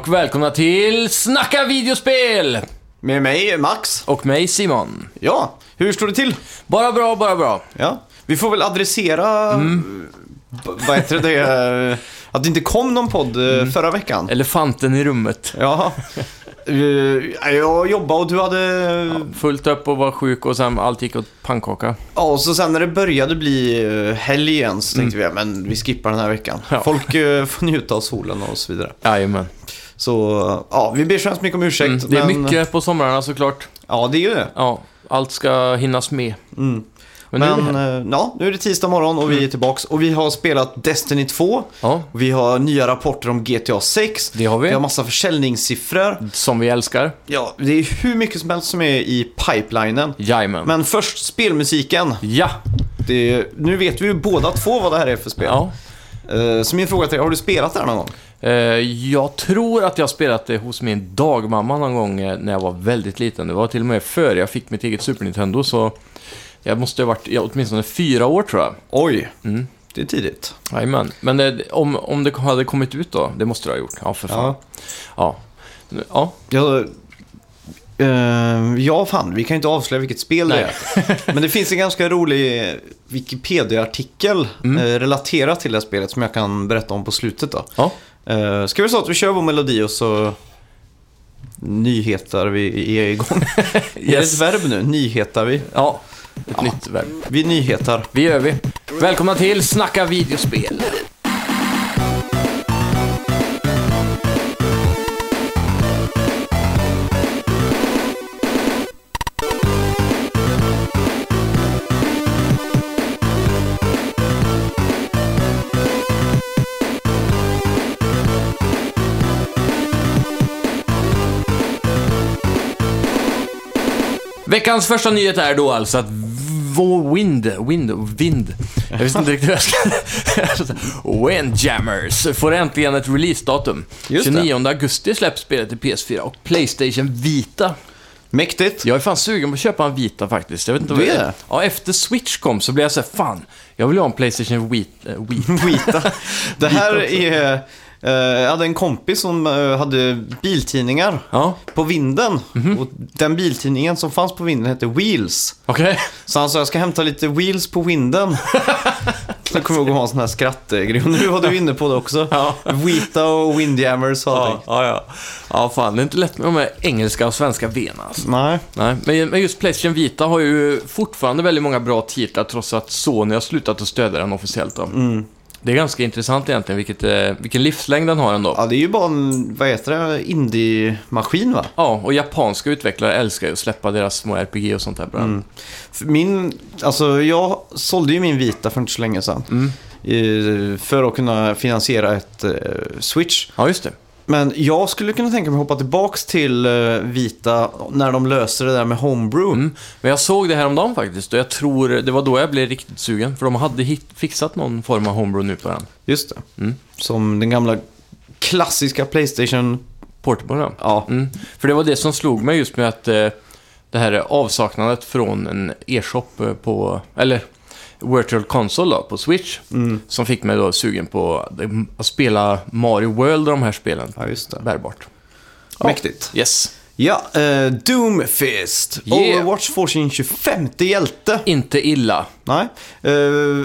Och välkomna till Snacka videospel! Med mig, Max. Och mig Simon. Ja, hur står det till? Bara bra, bara bra. Ja, vi får väl adressera, b- vad heter det, det, att det inte kom någon podd eh, förra veckan. Elefanten i rummet. Ja, Eh, jag jobbade och du hade... Fullt upp och var sjuk och sen allt gick åt pannkaka. Ja, och så sen när det började bli eh, helg igen så tänkte vi, ja, men vi skippar den här veckan. Ja. Folk eh, får njuta av solen och så vidare. Jajamän. Så, ja, vi ber så hemskt mycket om ursäkt. Mm, det är men- mycket på somrarna såklart. Ja, det är ju det. Ja, allt ska hinnas med. Mm. Men, nu är Men eh, ja, nu är det tisdag morgon och vi är tillbaks. Och vi har spelat Destiny 2. Ja, Vi har nya rapporter om GTA 6. det har Vi vi. har massa försäljningssiffror. Som vi älskar. Ja, det är hur mycket som helst som är i pipelinen. Jajamän. Men först spelmusiken. Ja. Det, nu vet vi ju båda två vad det här är för spel. ja. Eh, så min fråga till dig, har du spelat det här någon gång? Eh, jag tror att jag spelat det hos min dagmamma någon gång eh, när jag var väldigt liten. Det var till och med före jag fick mitt eget Super Nintendo, så jag måste ha varit ja, åtminstone fyra år tror jag. Oj, Mm. det är tidigt. Jajamän. Men det, om, om det hade kommit ut då, det måste det ha gjort. Ja, för fan. Ja. Ja. Ja, eh, ja fan, vi kan inte avslöja vilket spel det Nej. är. Men det finns en ganska rolig Wikipedia-artikel Mm. eh, relaterat till det här spelet som jag kan berätta om på slutet då. ja. Uh, ska vi så att vi kör vår melodi och så nyheter vi är igång. Är det Yes. ett verb nu? Nyhetar vi? Ja. Ett nytt verb. Vi nyhetar. Vi gör vi. Välkomna till Snacka videospel. Veckans första nyhet är då alltså att Wind, Wind, Vind. Jag visste inte riktigt vad jag ska Windjammers får äntligen ett releasedatum. Just det. 29 augusti släpps spelet till PS4 och Playstation Vita. Mäktigt. Jag är fan sugen på att köpa en Vita faktiskt. Jag vet inte vad Du är det? Ja, efter Switch kom så blev jag så här, fan, jag vill ha en Playstation Vita. Vita. Det här är... eh, jag hade en kompis som eh, hade biltidningar Ja, på vinden. Mhm. Och den biltidningen som fanns på vinden hette Wheels. okej. Så han sa jag ska hämta lite wheels på vinden. Så kommer jag ihåg att ha en sån här skrattgrej. Nu var du inne på det också. Ja. Vita och Windjammers och Ja, allting. ja, ja. Ja, fan, det är inte lätt med de här engelska och svenska vena alltså. Nej. Nej, men men just Playstation Vita har ju fortfarande väldigt många bra titlar trots att Sony har slutat att stödja den officiellt. Då. Mm. Det är ganska intressant egentligen vilket, eh, vilken livslängd den har ändå. Ja. Ja, det är ju bara en, vad heter det, indie-maskin va? och japanska utvecklare älskar ju att släppa deras små RPG och sånt där. Mm. Min, alltså jag sålde ju min vita för inte så länge sedan. Mm. För att kunna finansiera ett eh, Switch. Ja, just det. Men jag skulle kunna tänka mig att hoppa tillbaks till eh, vita när de löser det där med homebrew. Mm. Men jag såg det här om dagen faktiskt och jag tror det var då jag blev riktigt sugen. För de hade hit, fixat någon form av homebrew nu på den. Just det. Mm. Som den gamla klassiska Playstation. Portable ja. Ja, Mm. För det var det som slog mig just med att eh, det här avsaknadet från en e-shop eh, på, eller Virtual Console då, på Switch. mm. Som fick mig då sugen på att spela Mario World och de här spelen. ja just det. Bärbart. Ja. Mäktigt. Yes. Ja, eh, Doomfist. Yeah. Overwatch får sin 25 hjälte. Inte illa. Nej. Eh,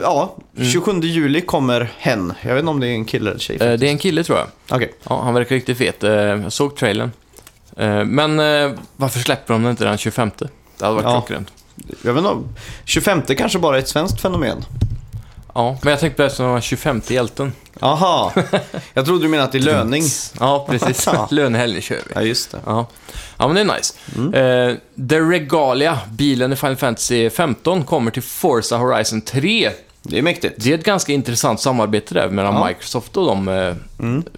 ja, 27 juli kommer hen. Jag vet inte om det är en kille eller tjej. Eh, det är en kille tror jag. Okej. Ja, han verkar riktigt fet. Jag såg trailern. Men varför släpper de den inte den 25? Det hade varit Ja. klockrent. Jag vet inte. 25 kanske bara är ett svenskt fenomen. Ja, men jag tänkte på det som den 25 hjälten. Aha. Jag trodde du menade att det är löning. Ja, precis. Lönehelgen kör vi. Ja, just det. Ja. ja, men det är nice. Eh, The Regalia, bilen i Final Fantasy 15, kommer till Forza Horizon 3. Det är mäktigt. Det är ett ganska intressant samarbete där mellan Ja. Microsoft och dem. Eh,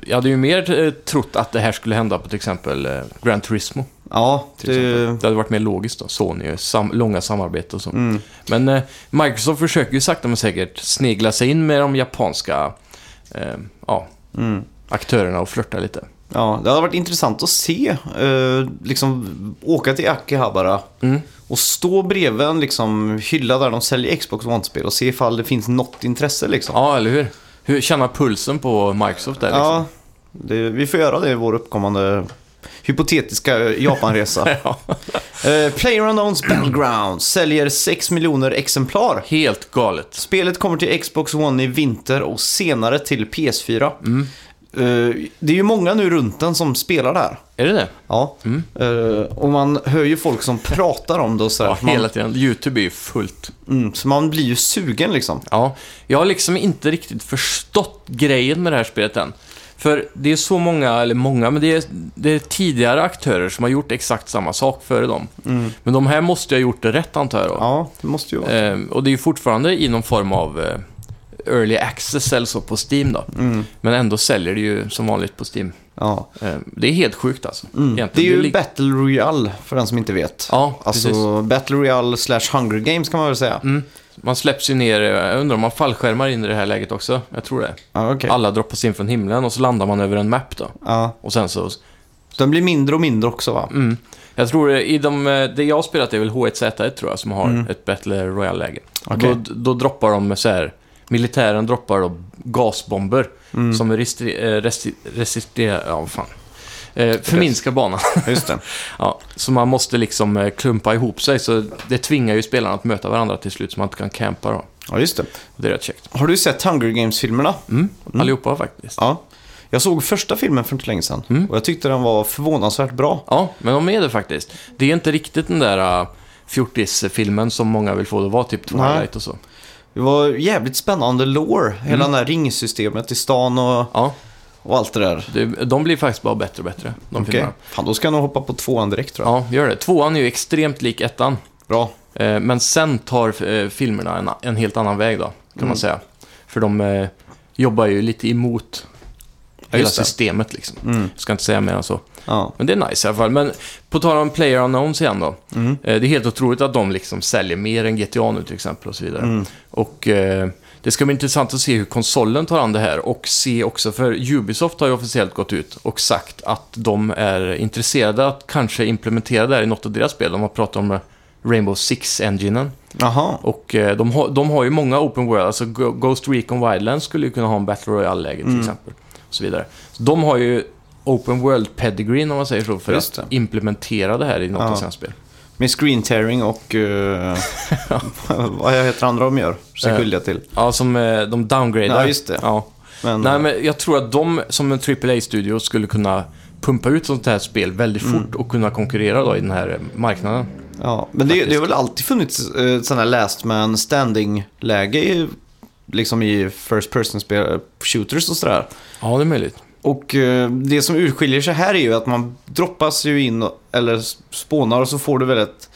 Jag hade ju mer eh, trott att det här skulle hända på till exempel eh, Gran Turismo. Ja, Till exempel. det... det hade varit mer logiskt då, Sony, sam- långa samarbete och så. Mm. Men eh, Microsoft försöker ju sakta men säkert snegla sig in med de japanska eh, ja, Mm. aktörerna och flörta lite. Ja, det hade varit intressant att se. Eh, liksom åka till Akihabara Mm. och stå bredvid en liksom, hylla där de säljer Xbox One-spel och se ifall det finns något intresse liksom. Ja, eller hur? hur känna pulsen på Microsoft där liksom. Ja, Det, vi får göra det i vår uppkommande hypotetiska Japanresa. Ja. uh, PlayerUnknowns Battlegrounds säljer 6 miljoner exemplar. Helt galet. Spelet kommer till Xbox One i vinter och senare till PS4. Mm. Eh, det är ju många nu runt den som spelar det här. Är det det? Ja. Eh, och man hör ju folk som pratar om det och sådär. Ja, man, hela tiden. YouTube är ju fullt. mm, så man blir ju sugen liksom. Ja, jag har liksom inte riktigt förstått grejen med det här spelet än. För det är så många, eller många, men det är, det är tidigare aktörer som har gjort exakt samma sak före dem. Men de här måste ju ha gjort det rätt antar jag då. Ja, det måste ju vara. Ehm, och det är ju fortfarande i någon form av eh, early access eller så på Steam då. Mm. Men ändå säljer det ju som vanligt på Steam. Ja. Ehm, det är helt sjukt alltså. Mm. Det är ju lig- Battle Royale för den som inte vet. Ja, Alltså precis. Battle Royale slash Hunger Games kan man väl säga. Man släpps ju ner, eh, jag undrar om man fallskärmar in i det här läget också. Jag tror det. Ja, okej. Alla droppas in från himlen och så landar man över en map då. Ja. Och sen så... Den blir mindre och mindre också va? Mm. Jag tror det, i de, eh, det jag har spelat är väl H1Z1 tror jag som har Mm. ett Battle Royale-läge. Okej. Då, då droppar de så här, militären droppar då gasbomber Mm. som restri- eh, resti- resisterar, ja vad fan. Eh, förminskar banan. Just det. ja, så man måste liksom eh, klumpa ihop sig så det tvingar ju spelarna att möta varandra till slut så man inte kan campa då. Ja, just det. Det är rätt käckt. Har du sett Hunger Games-filmerna? Mm. Allihopa faktiskt. Ja. Jag såg första filmen för inte länge sedan Mm. och jag tyckte den var förvånansvärt bra. Ja, men de är det faktiskt. Det är inte riktigt den där uh, fjortis-filmen som många vill få det att vara, typ Twilight Nej. och så. Det var jävligt spännande lore, hela Mm. det här ringsystemet i stan och, Ja, och allt det där. det, de blir faktiskt bara bättre och bättre, de filmerna. fan då ska jag nog hoppa på tvåan direkt tror jag. Ja, gör det. Tvåan är ju extremt lik ettan. Bra. Eh, men sen tar eh, filmerna en, en helt annan väg då, kan Mm. man säga. För de eh, jobbar ju lite emot hela just det. systemet liksom. Mm. Jag ska inte säga mer än så. Ja. Men det är nice i alla fall. Men på tal om Player Unknowns igen då. Mm. Eh, det är helt otroligt att de liksom säljer mer än GTA nu till exempel och så vidare. Mm. Och eh, det ska bli intressant att se hur konsolen tar an det här och se också, för Ubisoft har ju officiellt gått ut och sagt att de är intresserade att kanske implementera det här i något av deras spel. De har pratat om Rainbow Six-enginen. Och eh, de, har, de har ju många open world, alltså Ghost Recon Wildlands skulle ju kunna ha en Battle Royale-läge till Mm. exempel. Och så vidare. Så de har ju open world pedigree om man säger så, för att implementera det här i något Ja. av sina spel. Med screen tearing och uh, vad heter andra de gör sig Eh, skyldiga till. Ja, som eh, de downgradar. Ja, just det. Ja. Men, Nej, men jag tror att de som en AAA-studio skulle kunna pumpa ut sånt här spel väldigt Mm. fort och kunna konkurrera då i den här marknaden. ja, men det, det har väl alltid funnits uh, sådana här last man standing-läge i, liksom i first person-spel, shooters och sådär. Ja, det är möjligt. Och eh, det som urskiljer sig här är ju att man droppas ju in eller spånar och så får du väl ett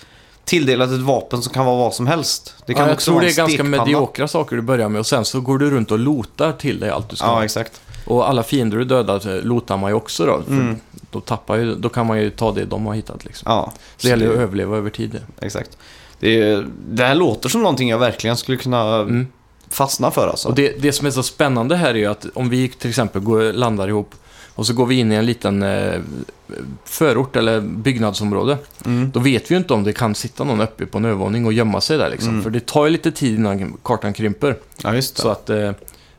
tilldelat ett vapen som kan vara vad som helst. Det kan ja, jag också tror det är ganska mediokra saker du börjar med och sen så går du runt och lotar till dig allt du ska Ja, exakt. Och alla fiender du dödar eh, lotar man ju också då. Mm. då, tappar ju, då kan man ju ta det de har hittat liksom. Ja, Så det gäller ju att överleva över tid. Exakt. Det, är- det här låter som någonting jag verkligen skulle kunna Mm. Fastna för alltså. Och det, det som är så spännande här är ju att om vi till exempel går, landar ihop och så går vi in i en liten eh, förort eller byggnadsområde. Mm. Då vet vi ju inte om det kan sitta någon uppe på en övervåning och gömma sig där liksom. Mm. För det tar ju lite tid innan kartan krymper. Ja. Så att eh,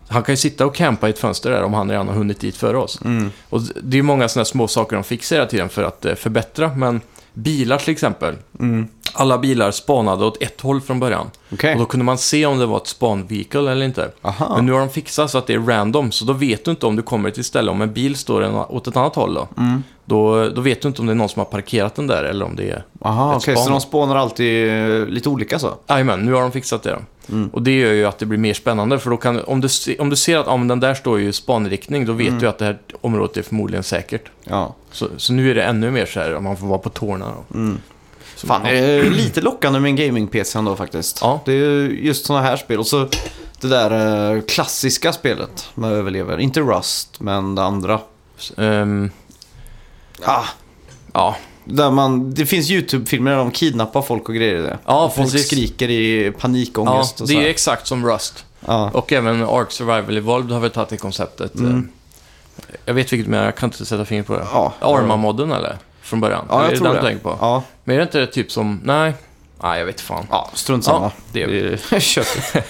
han kan ju sitta och campa i ett fönster där om han redan har hunnit dit före oss. Mm. Och det är ju många sådana små saker de fixar hela tiden för att eh, förbättra. Men bilar till exempel. Mm. Alla bilar spanade åt ett håll från början. Okej. Och då kunde man se om det var ett spanvehicle eller inte. Aha. Men nu har de fixat så att det är random, så då vet du inte om du kommer till ett ställe. Om en bil står en, åt ett annat håll då, Mm. då, då vet du inte om det är någon som har parkerat den där eller om det är... Aha, ett okej. Så span. de spånar alltid eh, lite olika så? Jajamän, nu har de fixat det. Mm. Och det gör ju att det blir mer spännande, för då kan, om, du, om du ser att ja, den där står ju i spanriktning, då vet Mm. du att det här området är förmodligen säkert. Ja. Så, så nu är det ännu mer så här, man får vara på tårna. Mm. Fan, det är lite lockande med en gaming-PC ändå faktiskt. Ja. Det är ju just sådana här spel. Och så det där eh, klassiska spelet med överlever. Inte Rust, men det andra. Ehm, Ah, ja, där man, det finns YouTube-filmer där de kidnappar folk och grejer i det. ja och folk precis. skriker i Ja, panikångest och det så är här. exakt som Rust. Ja. Och även Ark Survival Evolved har väl tagit det konceptet. Mm. Jag vet vilket men jag kan inte sätta fingret på det. Ja. Arma-modden eller? Från början? Ja, är jag det tror den det. du tänker på? Ja. Men är det inte det typ som... Nej. Nej, jag vet fan. Ja, strunt samma. Ja, det är- det är köttigt.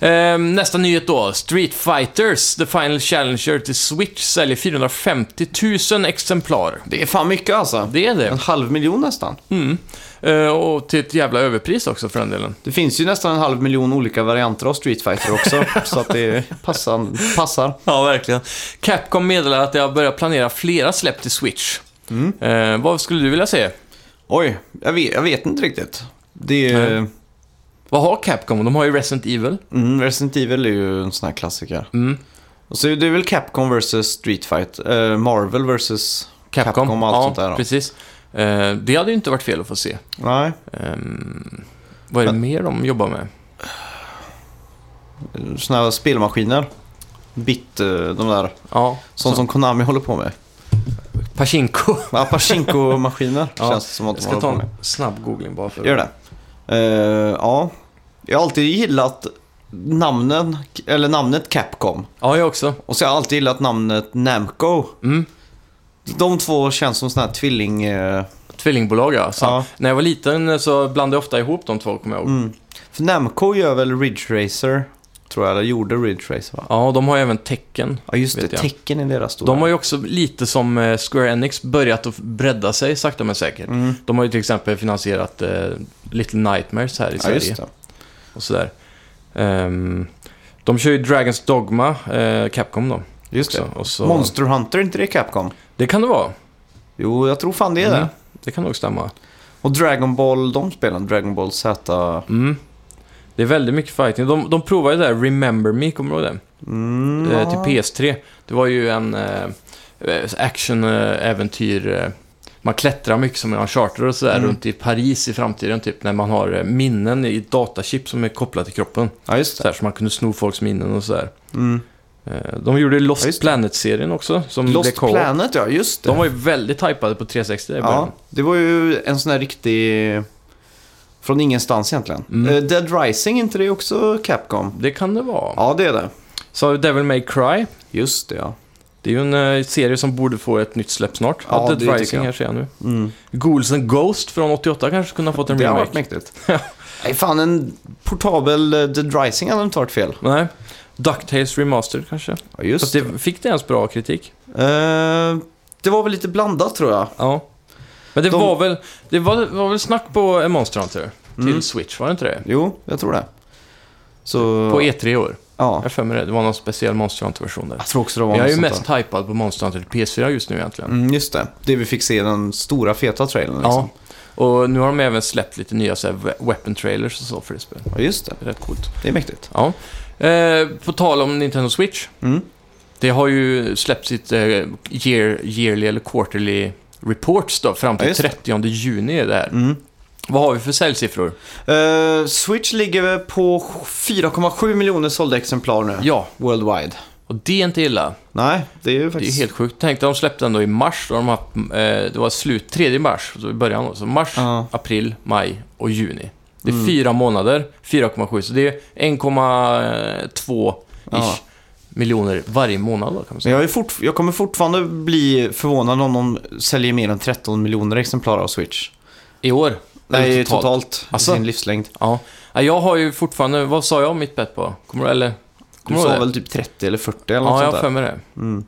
Ehm, nästa nyhet då. Street Fighters, The Final Challenger till Switch, säljer 450 000 exemplar. Det är fan mycket alltså. Det är En det. halv miljon nästan. Mm. Eh, och till ett jävla överpris också för den delen. Det finns ju nästan en halv miljon olika varianter av Street Fighter också. så att det passar. passar. Ja, verkligen. Capcom meddelar att de har börjat planera flera släpp till Switch. Mm. Eh, vad skulle du vilja se? Oj, jag vet, jag vet inte riktigt. Det är, Nej. Vad har Capcom? De har ju Resident Evil. mm, Resident Evil är ju en sån här klassiker. Mm. Och så är det väl Capcom vs Street Fighter. eh, Marvel vs Capcom, Capcom och allt ja, sånt där då. precis. Eh, det hade ju inte varit fel att få se. Nej, Ehm, vad är det Men- mer de jobbar med? såna här spelmaskiner. Bit, eh, de där. Ja, Sånt som Konami håller på med. Pachinko. Ja, Pachinko-maskiner Ja, känns som att Jag de ska håller ta en snabb googling bara för Gör det. Eh, ja, jag har alltid gillat namnen, eller namnet Capcom. Ja, jag också. Och så har jag alltid gillat namnet Namco. Mm. De två känns som såna här tvilling... eh, Tvillingbolag, ja. Så, Ja. När jag var liten så blandade jag ofta ihop de två, kommer jag ihåg. mm. För Namco gör väl Ridge Racer, tror jag, eller gjorde Ridge Racer va? Ja, de har ju även tecken. Ja, just det. Tecken är deras stora. De har ju också lite som eh, Square Enix börjat att bredda sig sakta men säkert. Mm. De har ju till exempel finansierat eh, Little Nightmares här i Ja, Sverige. just det. och sådär. Ehm, de kör ju Dragons Dogma, eh, Capcom då. Just det. Och så, Monster Hunter, är inte det Capcom? Det kan det vara. Jo, jag tror fan det är Mm. det. Det kan nog stämma. Och Dragon Ball, de spelen, Dragon Ball Z. Mm. Det är väldigt mycket fighting. De, de provade det där Remember Me, kommer du ihåg det? Mm, Eh, till PS3. Det var ju en eh, action-äventyr. Eh, man klättrar mycket som en Uncharted och sådär Mm. runt i Paris i framtiden, typ när man har eh, minnen i datachip som är kopplat till kroppen. Ja, just Så, det. här, så man kunde sno folks minnen och sådär. Mm. Eh, de gjorde Lost Ja. Planet-serien också, som Lost. Planet, ja, just det. De var ju väldigt hypade på 360 i början. Ja, det var ju en sån här riktig... Från ingenstans egentligen. Mm. Eh, Dead Rising, inte det också Capcom? Det kan det vara. Ja, det är det. Så har vi Devil May Cry. Just det, ja. Det är ju en eh, serie som borde få ett nytt släpp snart. Ja, det Dead tycker Rising här ser jag nu. Mm. Ghouls and Ghost från 88 kanske kunde ha fått en Det remake. varit mäktigt. Nej, fan en portabel eh, Dead Rising hade inte varit fel. Nej. Ducktails Remastered kanske. Ja, just Fast det, fick det ens bra kritik? Eh, det var väl lite blandat tror jag. Ja. Men det De- var väl, det var, var väl snack på Monster Hunter till Mm. Switch, var det inte det? Jo, jag tror det. Så... På E3 i år. Ja, Jag för mig det. Det var någon speciell Monster Hunter-version där. jag tror också det var jag är ju mest där. hypad på Monster Hunter till PS4 just nu egentligen. Mm, just det. Det vi fick se, den stora feta trailern liksom. Ja. Och nu har de även släppt lite nya så här, we- weapon trailers och så för det spelet. Ja, just det. Rätt coolt. Det är mäktigt. Ja. Eh, på tal om Nintendo Switch. Mm. Det har ju släppt sitt eh, year, yearly eller quarterly reports då, fram Ja, till det. 30 juni är det här. Mm. Vad har vi för säljsiffror? Eh, Switch ligger på 4,7 miljoner sålda exemplar nu. Ja, Worldwide. och det är inte illa. Nej, det är ju Det är faktiskt... helt sjukt. Tänk de släppte den då i mars. Då de haft, eh, det var slut 3 mars, så i början. då. Så mars, Ja. april, maj och juni. Det är Mm. fyra månader, 4,7. Så det är 1,2 Ja. ish miljoner varje månad då, kan man säga. jag, fort, jag kommer fortfarande bli förvånad om de säljer mer än 13 miljoner exemplar av Switch. I år. Nej, totalt. totalt. i Alltså? sin livslängd. Ja. Ja, Jag har ju fortfarande, vad sa jag om mitt bett på? Kommer du, eller? Kommer du sa det? väl typ 30 eller 40 eller något Ja, jag har för mig det. Mm.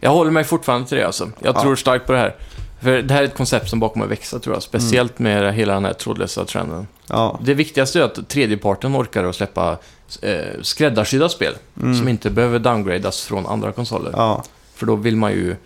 Jag håller mig fortfarande till det alltså. Jag Ja. tror starkt på det här. För det här är ett koncept som bara kommer att växa tror jag. Speciellt med hela den här trådlösa trenden. Ja. Det viktigaste är att tredjeparten orkar att släppa eh, skräddarsydda spel. Mm. Som inte behöver downgradas från andra konsoler. Ja. För då vill man ju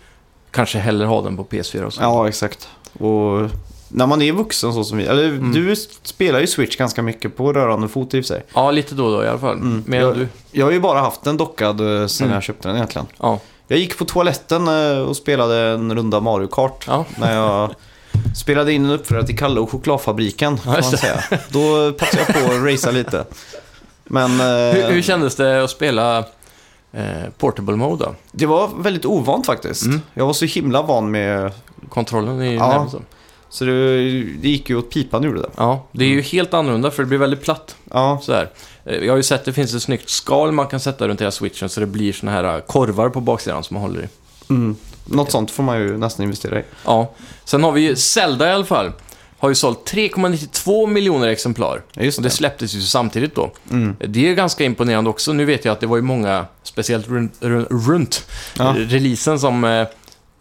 kanske hellre ha den på PS4 och så. ja, exakt. Och när man är vuxen så som vi, eller Mm. du spelar ju Switch ganska mycket på rörande fot i och för sig. Ja, lite då och då i alla fall. Mm. Men Jag- du... Jag har ju bara haft den dockad eh, sen Mm. jag köpte den egentligen. Ja. Jag gick på toaletten eh, och spelade en runda Mario Kart. Ja. När jag spelade in en uppförare till Kalle och chokladfabriken, kan Ja, man just säga. Då passade jag på att racea lite. Men eh, Hur, hur kändes det att spela eh, Portable Mode då? det var väldigt ovant faktiskt. Mm. Jag var så himla van med... Kontrollen i Ja. så. Det, det gick ju åt pipan gjorde det. Ja, det är ju helt annorlunda för det blir väldigt platt. Ja, Så här. Eh, Jag har ju sett det finns ett snyggt skal man kan sätta runt hela switchen så det blir såna här eh, korvar på baksidan som man håller i. mm. något sånt får man ju nästan investera i. Ja, sen har vi ju Zelda i alla fall. Har ju sålt 3,92 miljoner exemplar. Ja, just Och det det. släpptes ju samtidigt då. Mm. Det är ganska imponerande också. Nu vet jag att det var ju många, speciellt runt, runt Ja. releasen, som eh,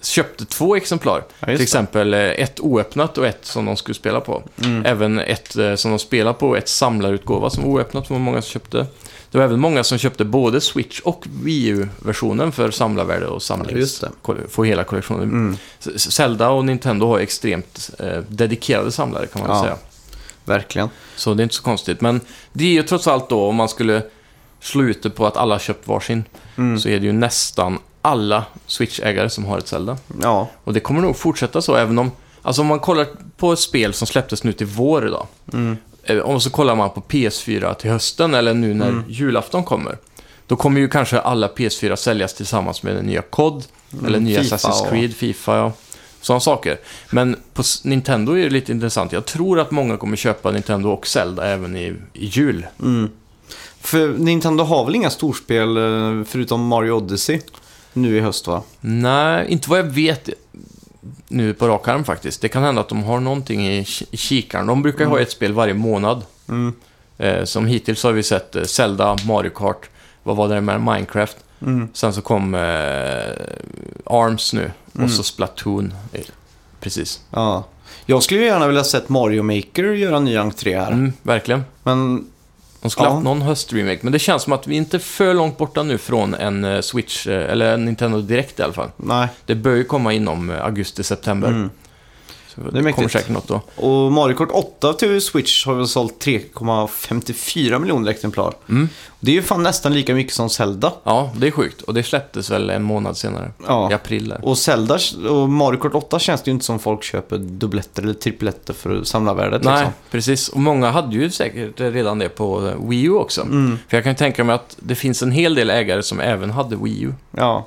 köpte två exemplar. Ja, Till det. exempel eh, ett oöppnat och ett som de skulle spela på. Mm. Även ett eh, som de spelar på, ett samlarutgåva som var oöppnat, som var många som köpte. Det var även många som köpte både Switch och Wii U-versionen för samlarvärde och Ja, samlings... koll- få hela kollektionen. Mm. Zelda och Nintendo har extremt eh, dedikerade samlare kan man Ja. säga. Verkligen. Så det är inte så konstigt. Men det är ju trots allt då, om man skulle slå ut det på att alla köpt varsin, Mm. så är det ju nästan alla Switch-ägare som har ett Zelda. Ja. Och det kommer nog fortsätta så, även om... Alltså om man kollar på ett spel som släpptes nu till vår idag, Mm. Eh, och så kollar man på PS4 till hösten, eller nu när Mm. julafton kommer, då kommer ju kanske alla PS4 säljas tillsammans med den nya COD, eller nya Mm. FIFA Assassin's och- Creed, Fifa, ja. Sådana saker. Men på Nintendo är det lite intressant. Jag tror att många kommer köpa Nintendo och Zelda även i, i jul. Mm. För Nintendo har väl inga storspel eh, förutom Mario Odyssey nu i höst va? Nej, inte vad jag vet nu på rak arm faktiskt. Det kan hända att de har någonting i, ki- i kikaren. De brukar ju ha ett spel varje månad. Mm. Eh, som hittills har vi sett eh, Zelda, Mario Kart, vad var det med Minecraft. Mm. Sen så kom eh, ARMS nu Mm. och så Splatoon. Eh, Precis. Ja. Jag skulle ju gärna vilja sett Mario Maker göra en ny entré här. Mm, verkligen. Men De skulle Ja. haft någon höstremake, men det känns som att vi inte är för långt borta nu från en eh, Switch, eh, eller en Nintendo Direkt i alla fall. nej. Det bör ju komma inom eh, augusti-september. Mm. Är det kommer säkert något då. Och Mario Kart 8 till Switch har väl sålt 3,54 miljoner exemplar. Mm. Det är ju fan nästan lika mycket som Zelda. Ja, det är sjukt. Och det släpptes väl en månad senare. Ja. I april där. Och Zelda och Mario Kart 8 känns det ju inte som folk köper dubbletter eller tripletter för att samla värdet Nej, liksom. precis. Och många hade ju säkert redan det på Wii U också. Mm. För jag kan ju tänka mig att det finns en hel del ägare som även hade Wii U. Ja.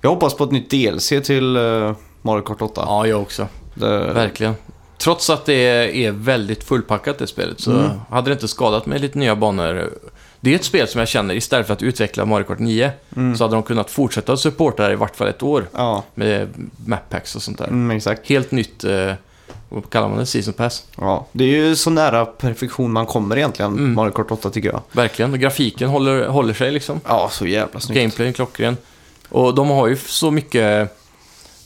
Jag hoppas på ett nytt DLC till eh, Mario Kart 8. Ja, jag också. Det, Verkligen. Trots att det är väldigt fullpackat det spelet så Mm. hade det inte skadat med lite nya banor. Det är ett spel som jag känner, istället för att utveckla Mario Kart 9, Mm. så hade de kunnat fortsätta supporta det i vart fall ett år Ja, med map packs och sånt där. mm. Helt nytt, eh, vad kallar man det, Season Pass. Ja. Det är ju så nära perfektion man kommer egentligen, Mm. Mario Kart 8 tycker jag. Verkligen, och grafiken håller, håller sig liksom. Ja, så jävla snyggt. Gameplay är klockren. Och de har ju så mycket...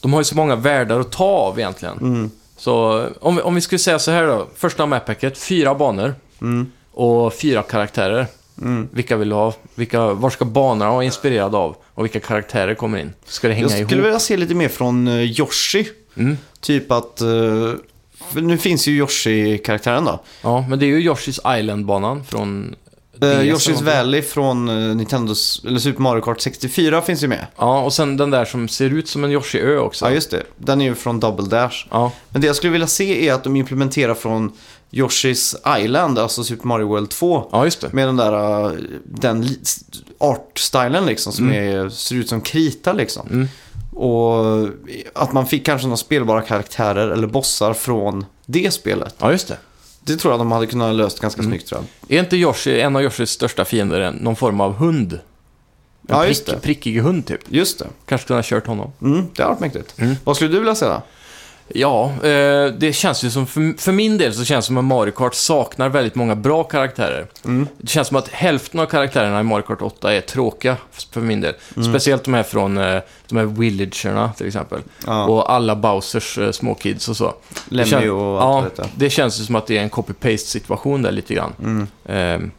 De har ju så många världar att ta av egentligen. Mm. Så om vi, om vi skulle säga så här då. Första mappacket, fyra banor Mm. och fyra karaktärer. Mm. Vilka vill du ha? Vilka, var ska banorna vara inspirerade av? Och vilka karaktärer kommer in? Ska det hänga Jag skulle ihop? vilja se lite mer från eh, Yoshi. Mm. Typ att... eh, nu finns ju Yoshi-karaktären då. Ja, men det är ju Yoshi's Island-banan från... Uh, Yoshi's. Valley från Nintendos, eller Super Mario Kart 64 finns ju med. Ja, och sen den där som ser ut som en Yoshi-ö också. Ja, just det. Den är ju från Double Dash. Ja, Men det jag skulle vilja se är att de implementerar från Yoshi's Island, alltså Super Mario World 2. ja just det. Med den där, eh, den art-stylen liksom, som är, ser ut som krita liksom. Mm. Och att man fick kanske några spelbara karaktärer eller bossar från det spelet. Ja, just det. Det tror jag de hade kunnat löst ganska Mm. snyggt tror jag. Är inte Yoshi, en av Yoshis största fiender, en- någon form av hund? En Ja, prick, prickig hund typ. Just det. Kanske kunde ha kört honom. Mm, det har varit mäktigt. Mm. Vad skulle du vilja säga? Ja, eh, det känns ju som, för, för min del så känns det som att Mario Kart saknar väldigt många bra karaktärer. Mm. Det känns som att hälften av karaktärerna i Mario Kart 8 är tråkiga för min del. Mm. Speciellt de här från eh, de här villagerna till exempel. Ja, Och alla Bowsers eh, små kids och så. Lemmy och ja, allt det där. det känns ju som att det är en copy-paste situation där lite grann. Mm. Ehm,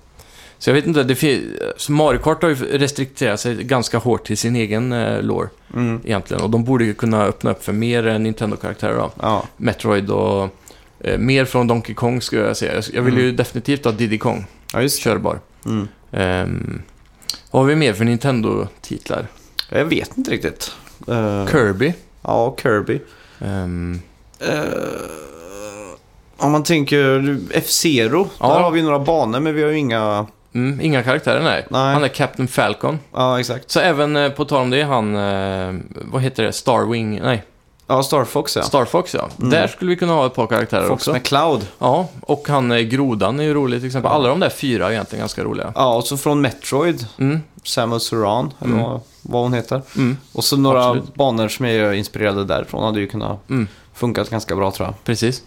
så jag vet inte, det fin- så Mario Kart har ju restrikterat sig ganska hårt till sin egen eh, lore Mm. egentligen. Och de borde ju kunna öppna upp för mer eh, Nintendo-karaktärer då. Ja. Metroid och eh, mer från Donkey Kong skulle jag säga. Jag vill ju Mm. definitivt ha Diddy Kong ja, just körbar. Mm. Ehm, vad har vi mer för Nintendo-titlar? Jag vet inte riktigt. Eh, Kirby. Ja, Kirby. Ehm, Eh, om man tänker F-Zero, Ja. där har vi några banor men vi har ju inga... mm, inga karaktärer, nej. Nej. Han är Captain Falcon. Ja, exakt. Så även eh, på tal om det, han... Eh, vad heter det? Starwing? Nej, Ja, Star Fox ja. Star Fox ja. Mm. Där skulle vi kunna ha ett par karaktärer Fox också. med Cloud. Ja, och han eh, Grodan är ju rolig till exempel. Alla de där fyra är egentligen ganska roliga. Ja, och så från Metroid, Mm, Samus Aran, eller Mm. vad, hon heter. mm, Och så några Absolut. banor som är inspirerade därifrån hade ju kunnat mm, funkat ganska bra tror jag. precis.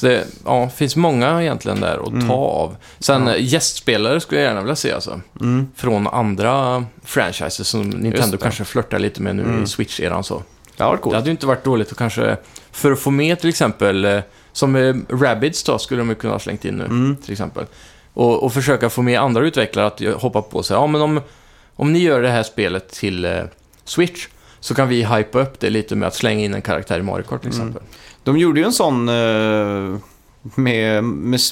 Så det ja, finns många egentligen där att Mm. ta av. Sen eh, gästspelare skulle jag gärna vilja se alltså. Mm. Från andra franchises som Nintendo kanske flörtar lite med nu Mm. i Switch-eran så. Det har varit Det hade ju inte varit dåligt att kanske, för att få med till exempel, eh, som eh, Rabbids då skulle de ju kunna ha slängt in nu Mm. till exempel. Och, och försöka få med andra utvecklare att ju- hoppa på sig. Ja, men om, om ni gör det här spelet till eh, Switch så kan vi hypa upp det lite med att slänga in en karaktär i Mario Kart till Mm. De gjorde ju en sån eh, med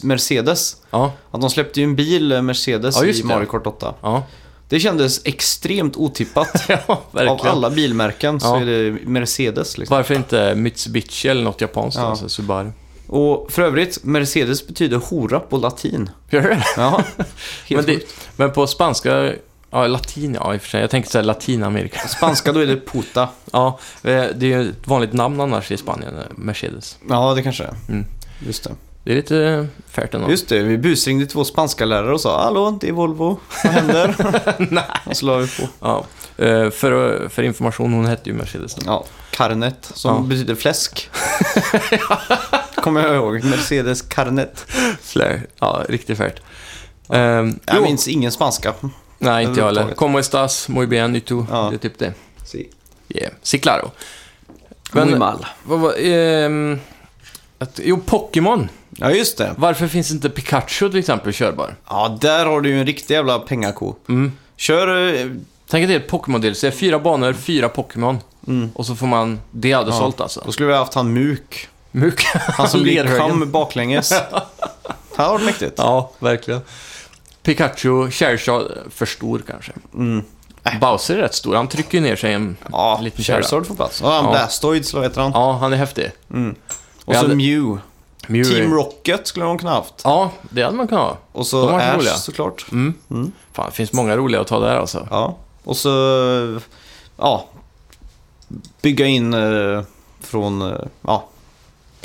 Mercedes. Ja, Att de släppte ju en bil, eh, Mercedes, Ja, just i det. Mario Kart 8. ja, Det kändes extremt otippat. ja Av verkligen. alla bilmärken så Ja. är det Mercedes. Liksom. Varför inte Mitsubishi eller något japanskt, Ja. alltså Subaru? Och för övrigt, Mercedes betyder hora på latin. Gör det? Ja, Men, helt det, sjukt. men på spanska, ja latin ja i och för sig. Jag tänkte säga Latinamerika. Spanska då är det puta. Ja, eh, det är ju ett vanligt namn annars i Spanien, eh, Mercedes. Ja, det kanske är. Mm. Just det. Det är lite färt ändå. Just det, vi busringde två spanska lärare och sa Hallå, det är Volvo. Vad händer? Nej. och så la vi på. Ja, eh, för, för information, hon hette ju Mercedes. då. Ja, Carnet, som Ja. betyder fläsk. Kommer jag ihåg. Mercedes Carnet. Flär. Ja, riktigt färt. Ehm, Jag jo, minns ingen spanska. Nej, inte jag heller. Como estas? Muy bien, y tú? Ja. Det är typ det. Si. Yeah. Si claro. Muy Men, mal. vad var... ehm, att, jo, Pokémon. Ja, just det. Varför finns inte Pikachu till exempel körbar? Ja, där har du ju en riktig jävla pengako. Mm. Kör... eh, Tänk att det är ett Pokémon-DLC. Fyra banor, fyra Pokémon. Mm. Och så får man... Det hade sålt alltså. Då skulle vi ha haft han Muk. Muk. Han som blir kam baklänges. Det hade varit mäktigt. Ja, verkligen. Pikachu, Charizard, för stor kanske. Mm. Bowser är rätt stor. Han trycker ju ner sig en Ja, liten. Charizard får plats. Och han Ja. Blastoid, så heter han. Ja, han är häftig. Mm. Och Vi så hade- Mew. Mew Team Rocket skulle de kunna haft. Ja, det hade man kunnat ha. Och så Ash roliga. såklart. Mm. Mm. Fan, det finns många roliga att ta där alltså. Ja. Och så... Ja. Bygga in eh, från... Eh, ja.